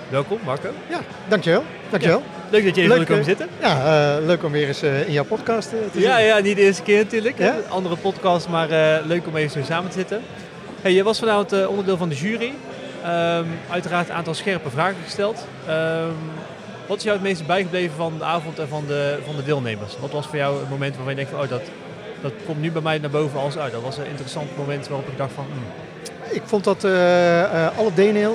Welkom Marco. Ja, dankjewel. dankjewel. Ja, leuk dat je even wilde komen zitten. Ja, uh, leuk om weer eens uh, in jouw podcast uh, te ja, ja, niet de eerste keer natuurlijk. Ja? Andere podcast, maar leuk om even zo samen te zitten. Hey, je was vanavond onderdeel van de jury. Um, uiteraard een aantal scherpe vragen gesteld. Um, wat is jou het meeste bijgebleven van de avond en van de, van de deelnemers? Wat was voor jou het moment waarvan je denkt van, oh, dat, dat komt nu bij mij naar boven als uit. Dat was een interessant moment waarop ik dacht van... Hmm. Ik vond dat uh, uh, alle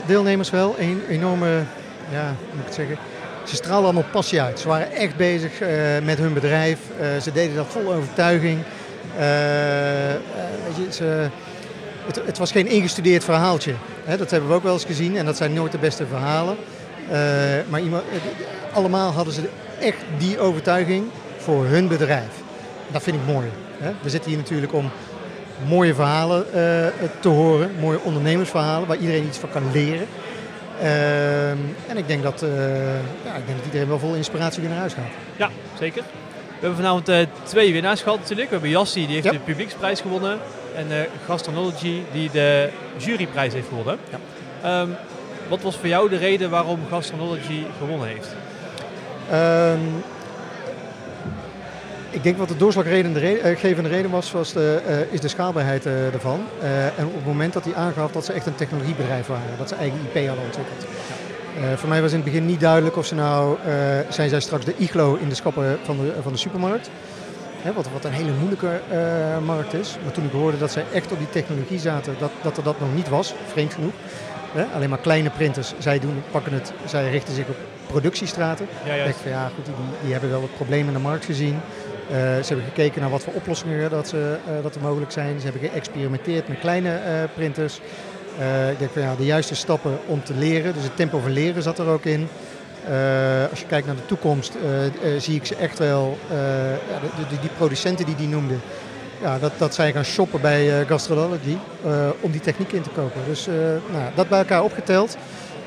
deelnemers wel een enorme, ja, moet ik het zeggen... Ze straalden allemaal passie uit. Ze waren echt bezig uh, met hun bedrijf. ze deden dat vol overtuiging. weet je, ze, het, het, was geen ingestudeerd verhaaltje. Hè, dat hebben we ook wel eens gezien. En dat zijn nooit de beste verhalen. Maar iemand, allemaal hadden ze echt die overtuiging voor hun bedrijf. Dat vind ik mooi. Hè? We zitten hier natuurlijk om mooie verhalen uh, te horen, mooie ondernemersverhalen waar iedereen iets van kan leren. Uh, en ik denk, dat, ja, ik denk dat iedereen wel vol inspiratie weer naar huis gaat. Ja, zeker. We hebben vanavond twee winnaars gehad natuurlijk. We hebben Jassi, die heeft ja. de publieksprijs gewonnen. En Gastronology, die de juryprijs heeft gewonnen. Ja. Um, wat was voor jou de reden waarom Gastronology gewonnen heeft? Um, ik denk wat de doorslaggevende reden, uh, reden was, was de, uh, is de schaalbaarheid uh, ervan. en op het moment dat hij aangaf dat ze echt een technologiebedrijf waren, dat ze eigen IP hadden ontwikkeld. Ja. voor mij was in het begin niet duidelijk of ze nou, zijn zij straks de iglo in de schappen van de, van de supermarkt. Hè, wat, wat, een hele moeilijke markt is. Maar toen ik hoorde dat zij echt op die technologie zaten, dat, dat er dat nog niet was, vreemd genoeg. Hè? Alleen maar kleine printers, zij, doen, pakken het, zij richten zich op productiestraten. Ja. Ik van, ja, goed, die, die hebben wel wat problemen in de markt gezien. Uh, ze hebben gekeken naar wat voor oplossingen dat, ze, uh, dat er mogelijk zijn. Ze hebben geëxperimenteerd met kleine uh, printers. ik denk van ja, de juiste stappen om te leren. Dus het tempo van leren zat er ook in. als je kijkt naar de toekomst, zie ik ze echt wel, de, die producenten die die noemden, ja, dat, dat zij gaan shoppen bij Gastrology om die techniek in te kopen. Dus nou, dat bij elkaar opgeteld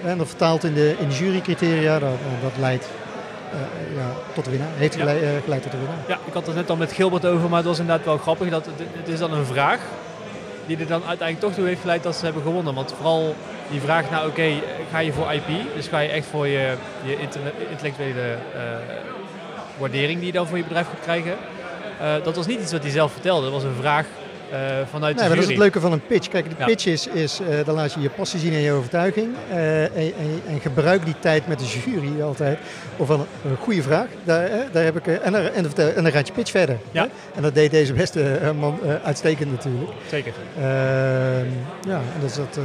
En dat vertaald in de, in jurycriteria, dat, dat leidt ja, tot de winnaar. Heeft geleid, uh, geleid tot de winnaar. Ja, ik had het net al met Gilbert over, maar het was inderdaad wel grappig. Dat het, het is dan een vraag die er dan uiteindelijk toch toe heeft geleid dat ze hebben gewonnen. Want vooral die vraag naar, oké, ga je voor IP? Dus ga je echt voor je, je intellectuele uh, waardering die je dan voor je bedrijf gaat krijgen? dat was niet iets wat hij zelf vertelde. Dat was een vraag uh, vanuit nee, de Dat is het leuke van een pitch. Kijk, de pitch is, is uh, dan laat je je passie zien en je overtuiging. Uh, en, en, en, gebruik die tijd met de jury altijd. Of een, een goede vraag. Daar, daar heb ik, en, dan, en, en dan gaat je pitch verder. Ja. En dat deed deze beste man uitstekend natuurlijk. Zeker. Ehm, ja, en dat, is dat,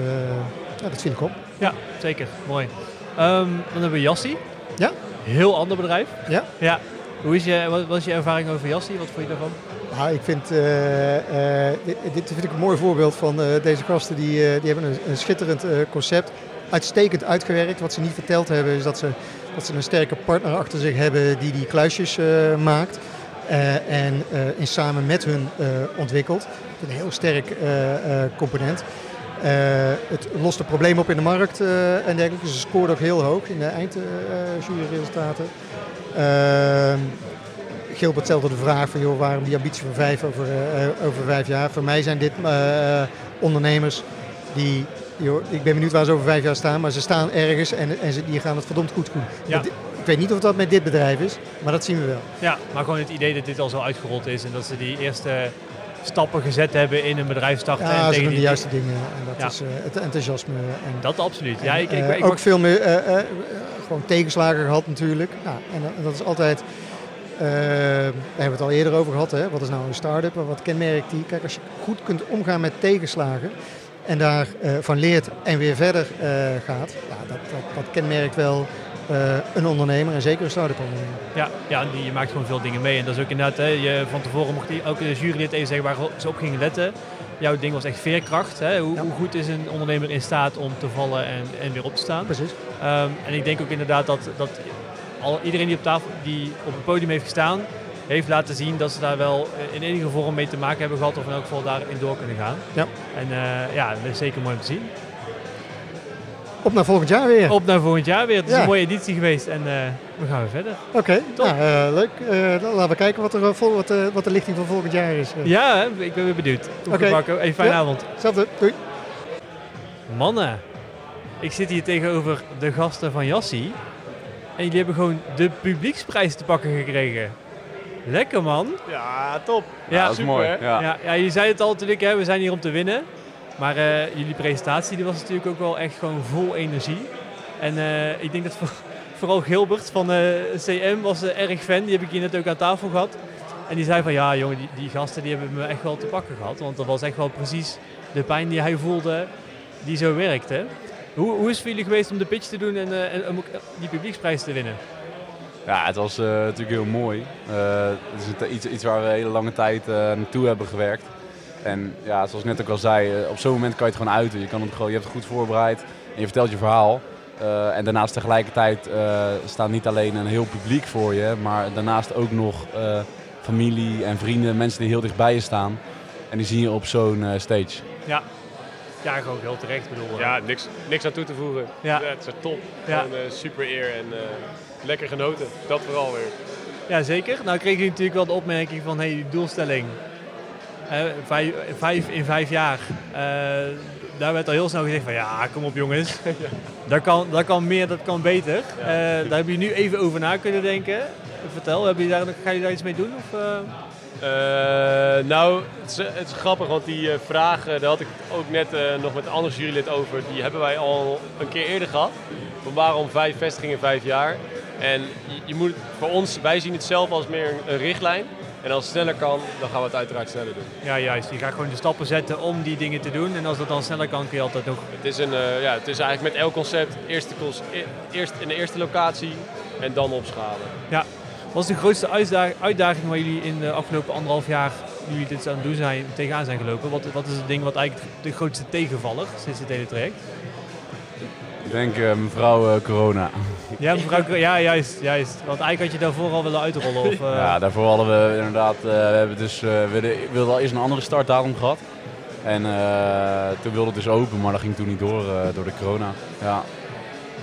ja, dat vind ik op. Ja, zeker. Mooi. Um, dan hebben we Jassi. Ja. Heel ander bedrijf. Ja. ja. Hoe is je, wat was je ervaring over Jassi? Wat vond je daarvan? Nou, ik vind, uh, uh, dit, vind ik een mooi voorbeeld van uh, deze gasten. Die, die hebben een, een schitterend concept. Uitstekend uitgewerkt. Wat ze niet verteld hebben is dat ze, dat ze een sterke partner achter zich hebben die die kluisjes maakt. en in samen met hun ontwikkelt. Een heel sterk component. het lost een probleem op in de markt en dergelijke. Ze scoort ook heel hoog in de eindjuryresultaten. Gilbert stelde de vraag van joh, waarom die ambitie van vijf over, uh, over vijf jaar. Voor mij zijn dit uh, ondernemers die, joh, ik ben benieuwd waar ze over vijf jaar staan, maar ze staan ergens en, en ze, die gaan het verdomd goed doen. Ja. Ik weet niet of dat met dit bedrijf is, maar dat zien we wel. Ja, maar gewoon het idee dat dit al zo uitgerold is en dat ze die eerste stappen gezet hebben in een bedrijf starten. Ja, en ze doen die de juiste dingen en dat ja. is uh, het enthousiasme. En, dat absoluut. Ja, ik, ik, ik, ook veel meer uh, gewoon tegenslagen gehad natuurlijk. Nou, en, en dat is altijd uh, daar hebben we het al eerder over gehad. Hè? Wat is nou een start-up? Wat kenmerkt die? Kijk, als je goed kunt omgaan met tegenslagen en daarvan uh, van leert en weer verder uh, gaat, ja, dat, dat, dat, kenmerkt wel een ondernemer en zeker een start-up ondernemer. Ja, ja die, je maakt gewoon veel dingen mee. En dat is ook inderdaad, hè, je, van tevoren mocht die, ook de jurylid even zeggen waar ze op gingen letten. Jouw ding was echt veerkracht. Hè? Hoe, ja. hoe, goed is een ondernemer in staat om te vallen en, en weer op te staan? Precies. Um, en ik denk ook inderdaad dat, dat al iedereen die op, tafel, die op het podium heeft gestaan, heeft laten zien dat ze daar wel in enige vorm mee te maken hebben gehad of in elk geval daarin door kunnen gaan. Ja. En uh, ja, dat is zeker mooi om te zien. Op naar volgend jaar weer. Op naar volgend jaar weer. Het is ja. een mooie editie geweest en uh, we gaan weer verder. Oké, okay. nou, uh, leuk. Uh, laten we kijken wat, er, wat, wat de lichting van volgend jaar is. Ja, ik ben weer benieuwd. Oké. Okay. Een fijne ja. avond. Hetzelfde. Doei. Mannen, ik zit hier tegenover de gasten van Jassie. En jullie hebben gewoon de publieksprijs te pakken gekregen. Lekker man. Ja, top. Ja, ja dat is super, mooi. Ja. Ja, ja, je zei het al natuurlijk, hè, we zijn hier om te winnen. Maar uh, jullie presentatie die was natuurlijk ook wel echt gewoon vol energie. En uh, ik denk dat voor, vooral Gilbert van uh, CM was erg fan. Die heb ik hier net ook aan tafel gehad. En die zei van ja jongen, die, die gasten die hebben me echt wel te pakken gehad. Want dat was echt wel precies de pijn die hij voelde die zo werkte. Hoe, hoe is het voor jullie geweest om de pitch te doen en, uh, en om die publieksprijs te winnen? Ja, het was uh, natuurlijk heel mooi. Uh, het is iets, iets waar we een hele lange tijd naartoe hebben gewerkt. En ja, zoals ik net ook al zei, op zo'n moment kan je het gewoon uiten. Je, kan het gewoon, je hebt het goed voorbereid en je vertelt je verhaal. en daarnaast tegelijkertijd staat niet alleen een heel publiek voor je, maar daarnaast ook nog familie en vrienden, mensen die heel dicht bij je staan. En die zien je op zo'n stage. Ja, ja, gewoon heel terecht bedoel. Ja, niks, niks aan toe te voegen. Ja. het is top. Ja. Gewoon, uh, super eer en uh, lekker genoten. Dat vooral weer. Ja, zeker. Nou kreeg je natuurlijk wel de opmerking van, hey, die doelstelling. Uh, vijf, vijf, in vijf jaar. daar werd al heel snel gezegd van, ja, kom op jongens. ja. dat, kan, dat kan meer, dat kan beter. Daar heb je nu even over na kunnen denken. Vertel, heb je daar, ga je daar iets mee doen? Of, uh, nou, het is, het is, grappig, want die uh, vragen, daar had ik ook net uh, nog met een ander jurylid over. Die hebben wij al een keer eerder gehad. Van waarom vijf vestigingen in vijf jaar? En je, je, moet, voor ons, wij zien het zelf als meer een, een, richtlijn. En als het sneller kan, dan gaan we het uiteraard sneller doen. Ja, juist. Je gaat gewoon de stappen zetten om die dingen te doen. En als dat dan sneller kan, kun je altijd nog... Het is, een, ja, het is eigenlijk met elk concept eerst, eerst in de eerste locatie en dan opschalen. Ja, wat is de grootste uitdaging waar jullie in de afgelopen anderhalf jaar, jullie dit aan het doen zijn, tegenaan zijn gelopen? Wat, wat is het ding wat eigenlijk de grootste tegenvaller sinds het hele traject? Ik denk uh, mevrouw uh, corona. Ja, mevrouw, ja, juist, juist. Want eigenlijk had je daarvoor al willen uitrollen. Of, uh... Ja, daarvoor hadden we inderdaad, we hebben dus, wilden al eerst een andere startdatum gehad. En toen wilde het dus open, maar dat ging toen niet door door de corona. Ja.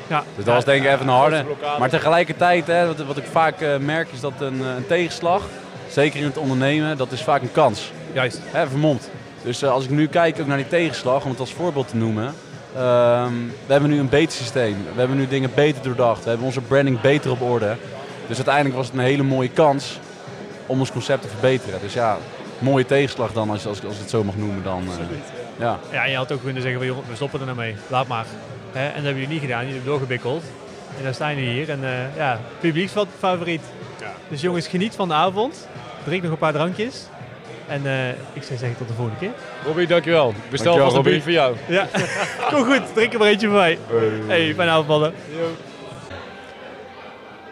Ja. Dus dat was denk ik even een harde. Maar tegelijkertijd, hè, wat, wat ik vaak eh, merk, is dat een, eh, een tegenslag, zeker in het ondernemen, dat is vaak een kans. Juist. Hè, vermomd. Dus eh, als ik nu kijk ook naar die tegenslag, om het als voorbeeld te noemen. ehm, we hebben nu een beter systeem. We hebben nu dingen beter doordacht. We hebben onze branding beter op orde. Dus uiteindelijk was het een hele mooie kans om ons concept te verbeteren. Dus ja, mooie tegenslag dan, als, als, als ik het zo mag noemen. Dan, eh, ja. Ja, en je had ook kunnen zeggen, we stoppen er nou mee. Laat maar. Hè? En dat hebben jullie niet gedaan. Jullie hebben doorgebikkeld. En dan staan jullie hier. En eh ja, publieksfavoriet. Dus jongens, geniet van de avond. Drink nog een paar drankjes. En eh, ik zou zeggen tot de volgende keer. Robbie, dankjewel. Ik bestel Dankjewel, vast een Robbie. bier voor jou. Ja, kom goed. Drink er maar eentje voor mij. Hey, fijne avond, mannen.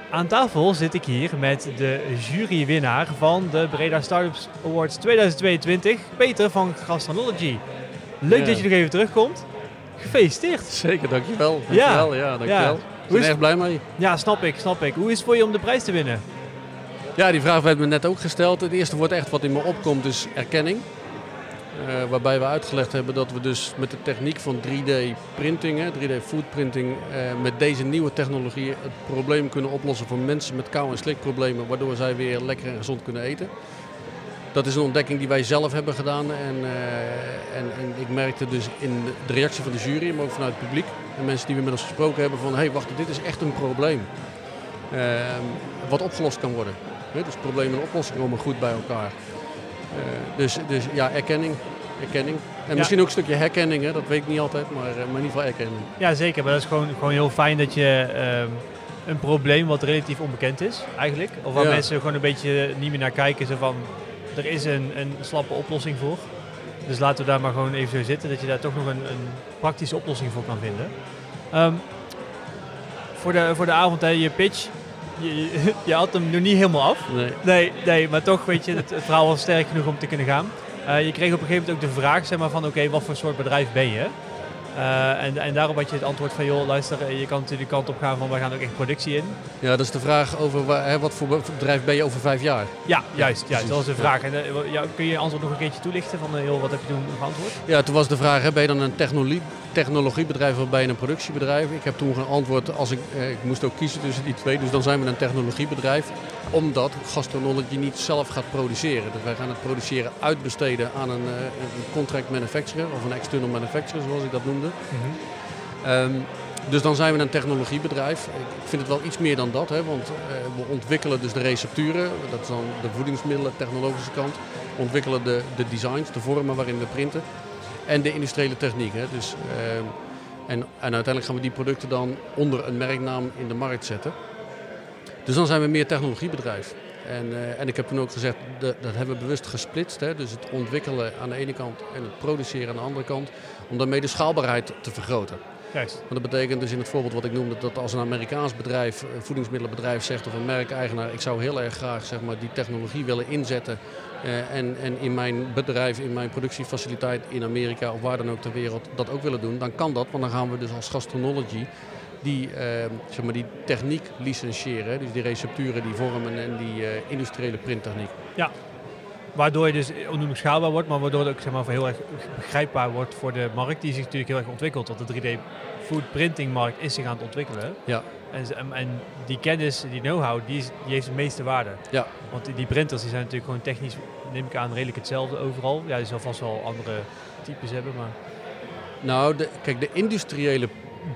Aan tafel zit ik hier met de jurywinnaar van de Breda Startups Awards 2022, Peter van Gastronology. Leuk Ja. dat je nog even terugkomt. Gefeliciteerd. Zeker, dankjewel. Dankjewel. Ja, dankjewel. Ja. Ik Hoe ben is- echt blij mee. Ja, snap ik, snap ik. Hoe is het voor je om de prijs te winnen? Ja, die vraag werd me net ook gesteld. Het eerste woord echt wat in me opkomt is erkenning. Eh, waarbij we uitgelegd hebben dat we dus met de techniek van 3D-printing, 3D-foodprinting, eh, met deze nieuwe technologie het probleem kunnen oplossen voor mensen met kou- en slikproblemen, waardoor zij weer lekker en gezond kunnen eten. Dat is een ontdekking die wij zelf hebben gedaan en, eh, en, en ik merkte dus in de reactie van de jury, maar ook vanuit het publiek en mensen die we met ons gesproken hebben van hé hey, wacht, dit is echt een probleem. Ehm, wat opgelost kan worden. Dus problemen en oplossingen komen goed bij elkaar. Eh, dus, dus ja, erkenning. erkenning. En Ja. misschien ook een stukje herkenning, hè, dat weet ik niet altijd, maar, eh, maar in ieder geval erkenning. Ja, zeker. Maar dat is gewoon, gewoon heel fijn dat je ehm, een probleem wat relatief onbekend is, eigenlijk. Of waar Ja. mensen gewoon een beetje niet meer naar kijken. Zo van, er is een, een slappe oplossing voor. Dus laten we daar maar gewoon even zo zitten. Dat je daar toch nog een, een praktische oplossing voor kan vinden. Ehm, voor, de, voor de avond, hè, je pitch. Je, je, je had hem nog niet helemaal af. Nee. Nee, nee, maar toch, weet je, het, het verhaal was sterk genoeg om te kunnen gaan. Eh, je kreeg op een gegeven moment ook de vraag zeg maar, van, oké, wat voor soort bedrijf ben je? Eh, en, en daarop had je het antwoord van, joh, luister, eh, je kan natuurlijk de kant op gaan van, wij gaan ook echt productie in. Ja, dat is de vraag over hè, wat voor be- bedrijf ben je over vijf jaar? Ja, juist, juist, precies. dat was de Ja. vraag. En, eh, ja, kun je je antwoord nog een keertje toelichten van, joh, wat heb je toen geantwoord? Ja, toen was de vraag, hè, ben je dan een technologie, technologiebedrijf of ben je een productiebedrijf? Ik heb toen geantwoord, als ik, eh, ik moest ook kiezen tussen die twee, dus dan zijn we een technologiebedrijf. Omdat Gastronology niet zelf gaat produceren. Dus wij gaan het produceren uitbesteden aan een, eh, een contract manufacturer of een external manufacturer, zoals ik dat noemde. Ehm, dus dan zijn we een technologiebedrijf. Ik vind het wel iets meer dan dat, hè, want eh, we ontwikkelen dus de recepturen, dat is dan de voedingsmiddelen, technologische kant. We ontwikkelen de, de designs, de vormen waarin we printen en de industriële techniek. Hè. Dus, ehm, en, en uiteindelijk gaan we die producten dan onder een merknaam in de markt zetten. Dus dan zijn we meer technologiebedrijf. En, eh, en ik heb toen ook gezegd, dat, dat hebben we bewust gesplitst. Hè? Dus het ontwikkelen aan de ene kant en het produceren aan de andere kant. Om daarmee de schaalbaarheid te vergroten. Juist. Want dat betekent dus in het voorbeeld wat ik noemde, dat als een Amerikaans bedrijf, een voedingsmiddelenbedrijf zegt of een merkeigenaar, ik zou heel erg graag zeg maar, die technologie willen inzetten eh, en, en in mijn bedrijf, in mijn productiefaciliteit in Amerika of waar dan ook ter wereld dat ook willen doen, dan kan dat. Want dan gaan we dus als Gastronology die, eh, zeg maar, die techniek licentiëren. Dus die recepturen, die vormen en die eh, industriële printtechniek. Waardoor je dus onnoemelijk schaalbaar wordt, maar waardoor het ook zeg maar, heel erg begrijpbaar wordt voor de markt die zich natuurlijk heel erg ontwikkelt. Want de 3D food printing markt is zich aan het ontwikkelen. Ja. En, en- die kennis, die know-how, die, is- die heeft de meeste waarde. Ja. Want die, die printers die zijn natuurlijk gewoon technisch, neem ik aan, redelijk hetzelfde overal. Ja, je zal vast wel andere types hebben, maar... Nou, de, kijk, de industriële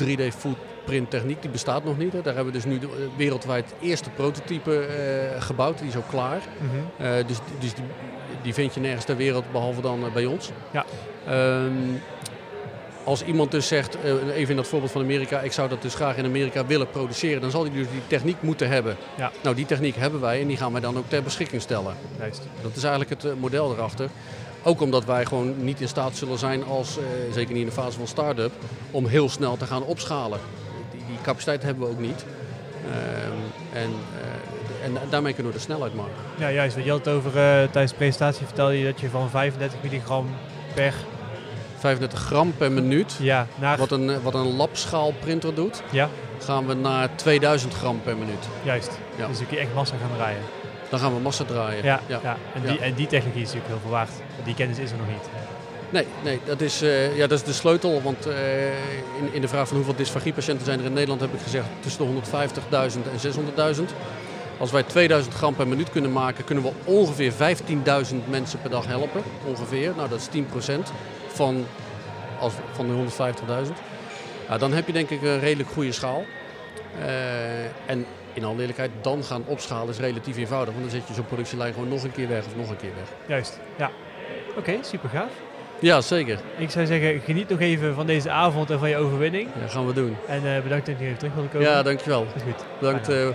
3D footprint techniek die bestaat nog niet. Hè. Daar hebben we dus nu de- eh, wereldwijd het eerste prototype eh, gebouwd. Die is ook klaar. Mhm. Eh, dus dus die, die vind je nergens ter wereld behalve dan bij ons. Ja. Ehm, als iemand dus zegt, even in dat voorbeeld van Amerika, ik zou dat dus graag in Amerika willen produceren, dan zal hij dus die techniek moeten hebben. Ja. Nou, die techniek hebben wij en die gaan wij dan ook ter beschikking stellen. Juist. Dat is eigenlijk het model erachter. Ook omdat wij gewoon niet in staat zullen zijn als, zeker niet in de fase van start-up, om heel snel te gaan opschalen. Die, capaciteit hebben we ook niet. Ehm, en, eh, en daarmee kunnen we de snelheid maken. Ja, juist. Je had het over, eh, tijdens de presentatie vertelde je dat je van 35 milligram per 35 gram per minuut, ja, naar... wat een, eh, wat een labschaalprinter doet, Ja, gaan we naar 2000 gram per minuut. juist. Ja. Dus dan kun je echt massa gaan draaien. Dan gaan we massa draaien. Ja, ja. En, Die. En die technologie is natuurlijk heel veel waard. Die kennis is er nog niet. Nee, nee dat, is, uh, ja, dat is de sleutel. Want uh, in, in de vraag van hoeveel dysfagiepatiënten zijn er in Nederland heb ik gezegd tussen de 150.000 en 600.000. Als wij 2000 gram per minuut kunnen maken, kunnen we ongeveer 15.000 mensen per dag helpen. Ongeveer. Nou, dat is 10% van, van de 150.000. Nou, dan heb je denk ik een redelijk goede schaal. Uh, en in alle eerlijkheid, dan gaan opschalen is relatief eenvoudig. Want dan zet je zo'n productielijn gewoon nog een keer weg of nog een keer weg. Juist, ja. Oké, super gaaf. Ja, zeker. Ik zou zeggen, geniet nog even van deze avond en van je overwinning. Ja, gaan we doen. En uh, bedankt dat je even terug wilde komen. Ja, dankjewel. Dat is goed. Bedankt. Uh...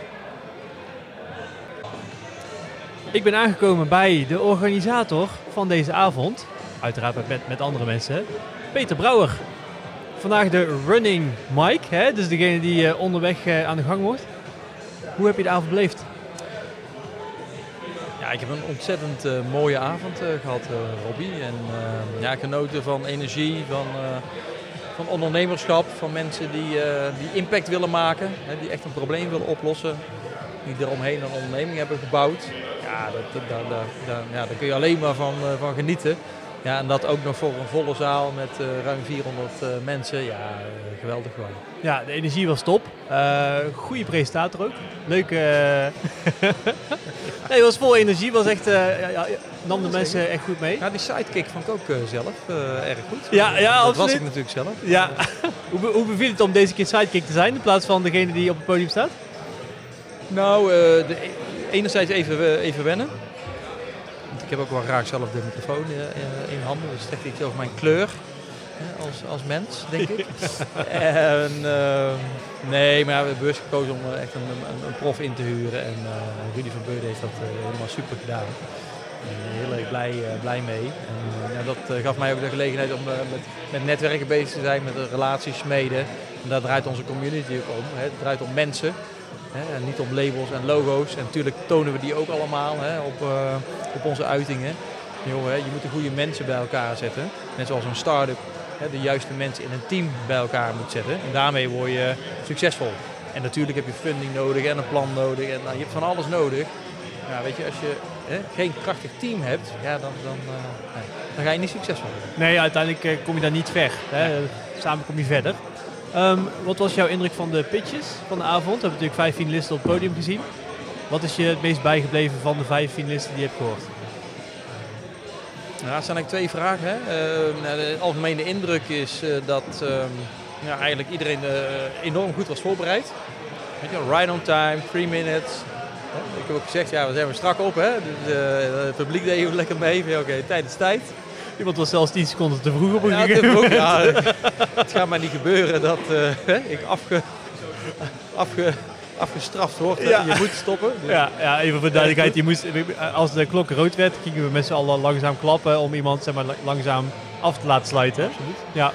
Ik ben aangekomen bij de organisator van deze avond. Uiteraard met, met andere mensen. Peter Brouwer. Vandaag de running Mike, hè? dus degene die uh, onderweg aan de gang wordt. Hoe heb je de avond beleefd? Ik heb een ontzettend uh, mooie avond uh, gehad, uh, Robbie. En ja, genoten van energie, van, van ondernemerschap, van mensen die, die impact willen maken, hè, die echt een probleem willen oplossen, die eromheen een onderneming hebben gebouwd. Ja, dat, daar, ja, kun je alleen maar van, van genieten. Ja, en dat ook nog voor een volle zaal met uh, ruim 400 uh, mensen. Ja, uh, geweldig gewoon. Ja, de energie was top. goede presentator ook. Leuke... nee, was vol energie. Was echt, ja, ja, nam de mensen echt goed mee. Ja, die sidekick vond ik ook zelf erg goed. Ja, ja dat absoluut. was ik natuurlijk zelf. Ja. hoe, be hoe beviel het om deze keer sidekick te zijn in plaats van degene die op het podium staat? Nou, de, enerzijds even, even wennen. Ik heb ook wel graag zelf de microfoon in handen. Dus trek ik over mijn kleur als, als mens, denk ik. en, uh, nee, maar we hebben bewust gekozen om echt een, een, een, prof in te huren. En uh, Rudy van Beurden heeft dat uh, helemaal super gedaan. heel erg blij, blij mee. En, ja, dat gaf mij ook de gelegenheid om met, met netwerken bezig te zijn, met relaties smeden. En daar draait onze community ook om. Hè. Het draait om mensen. Hè, en niet om labels en logo's. En natuurlijk tonen we die ook allemaal hè, op, uh, op onze uitingen. Yo, hè, je moet de goede mensen bij elkaar zetten. Net zoals een start-up hè, de juiste mensen in een team bij elkaar moet zetten. En daarmee word je succesvol. En natuurlijk heb je funding nodig en een plan nodig. En nou, je hebt van alles nodig. Nou, weet je, als je hè, geen krachtig team hebt, ja, dan, dan, uh, nee, dan ga je niet succesvol worden. Nee, uiteindelijk uh, kom je daar niet ver. Hè. Samen kom je verder. Um, wat was jouw indruk van de pitches van de avond? We hebben natuurlijk vijf finalisten op het podium gezien. Wat is je het meest bijgebleven van de vijf finalisten die je hebt gehoord? Nou, dat zijn eigenlijk twee vragen. Hè. Uh, de algemene indruk is uh, dat uh, ja, eigenlijk iedereen enorm goed was voorbereid. Weet je, right on time, three minutes. Ik heb ook gezegd, ja, we zijn strak op. Hè. Dus, het publiek deed ook lekker mee. Oké, okay, tijd is tijd. Iemand was zelfs 10 seconden te vroeg op een ja, gegeven moment. Ja, het gaat maar niet gebeuren dat uh, ik afge, afge, afgestraft word. Ja. Je moet stoppen. Dus. Ja, ja, even voor duidelijkheid. Je moest, als de klok rood werd, gingen we met z'n allen langzaam klappen om iemand zeg maar, langzaam af te laten sluiten. Absoluut. Ja.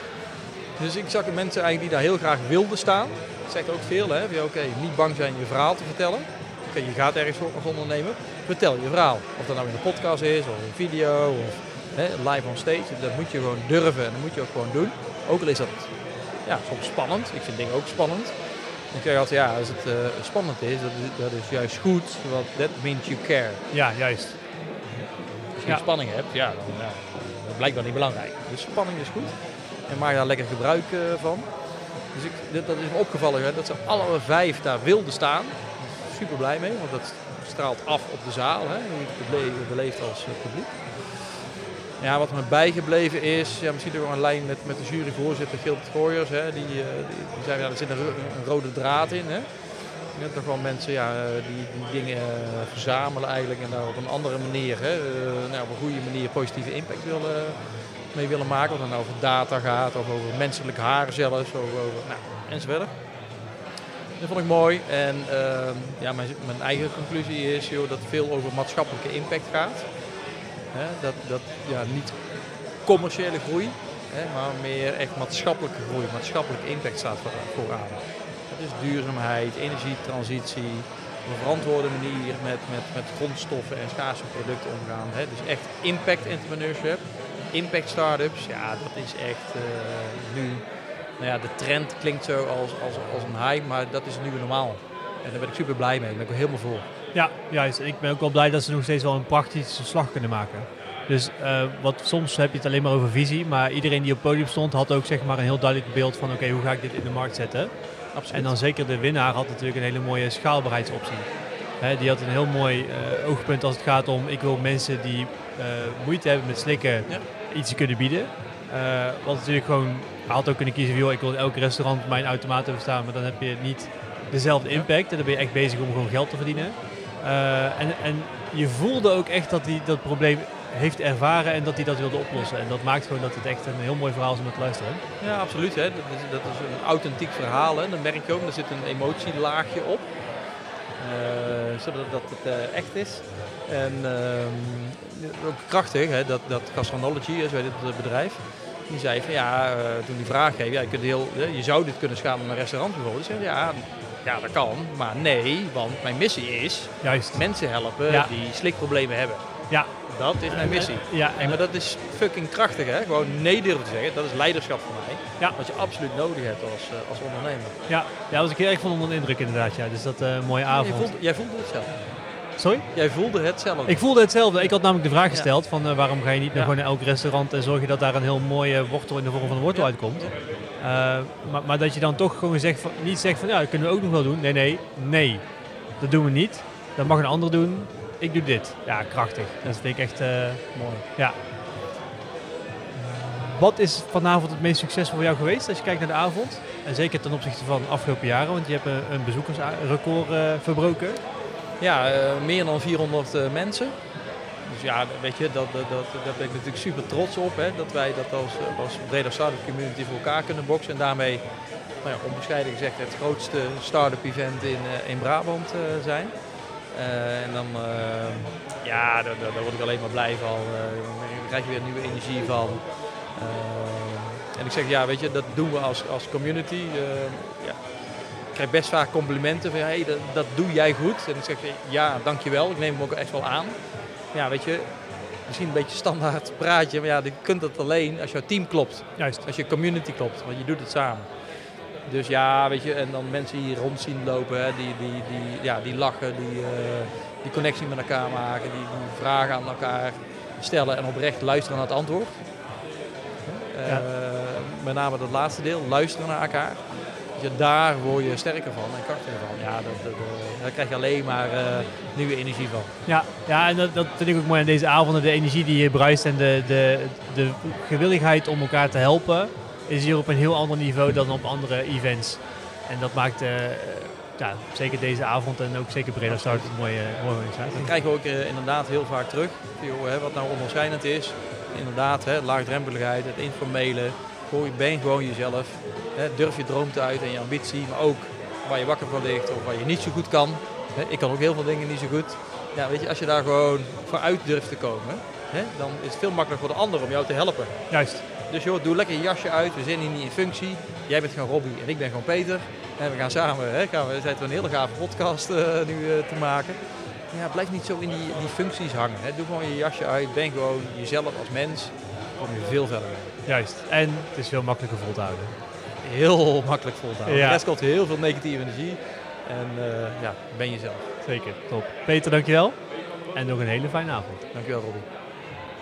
Dus ik zag mensen eigenlijk die daar heel graag wilden staan. Dat zegt ook veel, hè. Oké, okay, niet bang zijn je verhaal te vertellen. Oké, okay, je gaat ergens voor als ondernemer. Vertel je verhaal. Of dat nou in een podcast is, of een video, of Hè, live on stage, dat moet je gewoon durven en dat moet je ook gewoon doen. Ook al is dat ja, soms spannend. Ik vind dingen ook spannend. Ik zeg altijd, ja, als het uh, spannend is, dat is, dat is juist goed, want that means you care. Ja, juist. Als je ja. spanning hebt, ja, dan ja, dat blijkt wel niet belangrijk. Dus spanning is goed en maak daar lekker gebruik uh, van. Dus ik, dat, dat is me opgevallen, hè, dat ze alle vijf daar wilden staan. Super blij mee, want dat straalt af op de zaal, hè, hoe je het beleeft als uh, publiek. Ja, wat me bijgebleven is, ja, misschien ook een lijn met, met de juryvoorzitter Gilbert Gooyers. Hè, die, die, die zei, ja, er zit een, rode draad in. Hè. Je toch wel mensen ja, die, die dingen verzamelen eigenlijk en daar op een andere manier, hè, nou, op een goede manier positieve impact willen, mee willen maken. Of het nou over data gaat of over menselijk haar zelfs, of over, nou, enzovoort. Dat vond ik mooi. En uh, ja, mijn, mijn, eigen conclusie is joh, dat het veel over maatschappelijke impact gaat. Hè, dat, dat ja, niet commerciële groei, hè, maar meer echt maatschappelijke groei, maatschappelijke impact staat voor, vooraan. Dat is duurzaamheid, energietransitie, op een verantwoorde manier met, met, met grondstoffen en schaarse producten omgaan. Hè. Dus echt impact entrepreneurship, impact startups, ja dat is echt uh, nu, nou ja de trend klinkt zo als, als, als een hype, maar dat is nu normaal. En daar ben ik super blij mee, daar ben ik er helemaal voor. Ja, juist. Ik ben ook wel blij dat ze nog steeds wel een praktische slag kunnen maken. Dus eh, wat, soms heb je het alleen maar over visie, maar iedereen die op het podium stond had ook zeg maar, een heel duidelijk beeld van oké, hoe ga ik dit in de markt zetten. Absoluut. En dan zeker de winnaar had natuurlijk een hele mooie schaalbaarheidsoptie. Hè, die had een heel mooi eh, oogpunt als het gaat om ik wil mensen die eh, moeite hebben met slikken Ja. iets kunnen bieden. Wat natuurlijk gewoon, hij had ook kunnen kiezen joh, ik wil in elk restaurant mijn automaat hebben staan, maar dan heb je niet dezelfde impact. En dan ben je echt bezig om gewoon geld te verdienen. Eh, en, en je voelde ook echt dat hij dat probleem heeft ervaren en dat hij dat wilde oplossen. En dat maakt gewoon dat het echt een heel mooi verhaal is om te luisteren. Ja, absoluut. Hè. Dat, is, dat is een authentiek verhaal. Hè. Dat merk je ook. Er zit een emotielaagje op. Eh, zodat dat het eh, echt is. En ehm, ook krachtig, hè, dat, dat Gastronology, zo heet het bedrijf, die zei van ja, toen die vraag kreeg, ja, je, kunt heel, je zou dit kunnen schalen naar een restaurant bijvoorbeeld. Zei, ja, ja, dat kan, maar nee, want mijn missie is Juist. mensen helpen Ja. die slikproblemen hebben. Ja. Dat is mijn missie. Ja, Hey, maar dat is fucking krachtig, hè? Gewoon nee durven te zeggen. Dat is leiderschap voor mij. Ja. Wat je absoluut nodig hebt als, eh, als ondernemer. Ja, ja, was ik heel erg van onder de indruk inderdaad. Ja. Dus dat een mooie Jij avond. voelde, jij voelde het zelf. Sorry? Jij voelde het zelf. Ik voelde hetzelfde. Ik had namelijk de vraag gesteld van eh, waarom ga je niet naar gewoon elk restaurant en zorg je dat daar een heel mooie wortel in de vorm van een wortel uitkomt. Eh, maar, maar dat je dan toch gewoon zegt van, niet zegt van ja, dat kunnen we ook nog wel doen. Nee, nee, nee. Dat doen we niet. Dat mag een ander doen. Ik doe dit. Ja, krachtig. Dat vind ik echt eh, mooi. Ja. Wat is vanavond het meest succesvol voor jou geweest als je kijkt naar de avond? En zeker ten opzichte van de afgelopen jaren, want je hebt een, een bezoekersrecord verbroken. Ja, eh, meer dan 400 eh, mensen. Dus ja, weet je, dat, dat, dat, daar ben ik natuurlijk super trots op. Hè, dat wij dat als, eh, als Breda Startup Community voor elkaar kunnen boksen. En daarmee, nou ja, onbescheiden gezegd, het grootste start-up event in, in Brabant zijn. En dan, ja, daar, daar, word ik alleen maar blij van. Dan krijg je weer nieuwe energie van. En ik zeg, ja, weet je, dat doen we als, als community. Ja, krijg best vaak complimenten van, hey, dat, dat doe jij goed. En ik zeg, ja, dankjewel. Ik neem hem ook echt wel aan. Ja, weet je, misschien een beetje standaard praatje, maar ja, je kunt dat alleen als jouw team klopt. Juist. Als je community klopt, want je doet het samen. Dus ja, weet je, en dan mensen hier rond zien lopen, hè, die, die, die, ja, die lachen, die, eh, die connectie met elkaar maken, die, die vragen aan elkaar stellen en oprecht luisteren naar het antwoord. Eh. Met name dat laatste deel, luisteren naar elkaar. Ja, daar word je sterker van en krachtiger van. Ja, dat, dat, eh, daar krijg je alleen maar eh, nieuwe energie van. Ja, ja en dat, dat vind ik ook mooi aan deze avonden. De energie die je bruist en de, de, de gewilligheid om elkaar te helpen is hier op een heel ander niveau dan op andere events. En dat maakt eh, ja, zeker deze avond en ook zeker Breda Start een mooie, mooie organisatie. Dat krijgen we ook inderdaad heel vaak terug. Joh, hè, wat nou onderscheidend is. Inderdaad, hè, laagdrempeligheid, het informele. Gooi, je ben gewoon jezelf. Hè, durf je droom te uit en je ambitie. Maar ook waar je wakker van ligt of waar je niet zo goed kan. Hè, ik kan ook heel veel dingen niet zo goed. Ja, weet je, als je daar gewoon vooruit durft te komen, hè, dan is het veel makkelijker voor de ander om jou te helpen. Juist. Dus joh, doe lekker je jasje uit. We zijn hier niet in functie. Jij bent gewoon Robbie en ik ben gewoon Peter. En we gaan samen, hè, gaan we, zijn we een hele gave podcast eh, nu eh, te maken. Ja, blijf niet zo in die, die functies hangen. Hè. Doe gewoon je jasje uit. Ben gewoon jezelf als mens. Dan kom je veel verder mee. Juist. En het is veel makkelijker vol te houden. Heel makkelijk vol te houden. Ja. De rest heel veel negatieve energie. En eh, ja, ben jezelf. Zeker. Top. Peter, dankjewel. En nog een hele fijne avond. Dankjewel Robbie.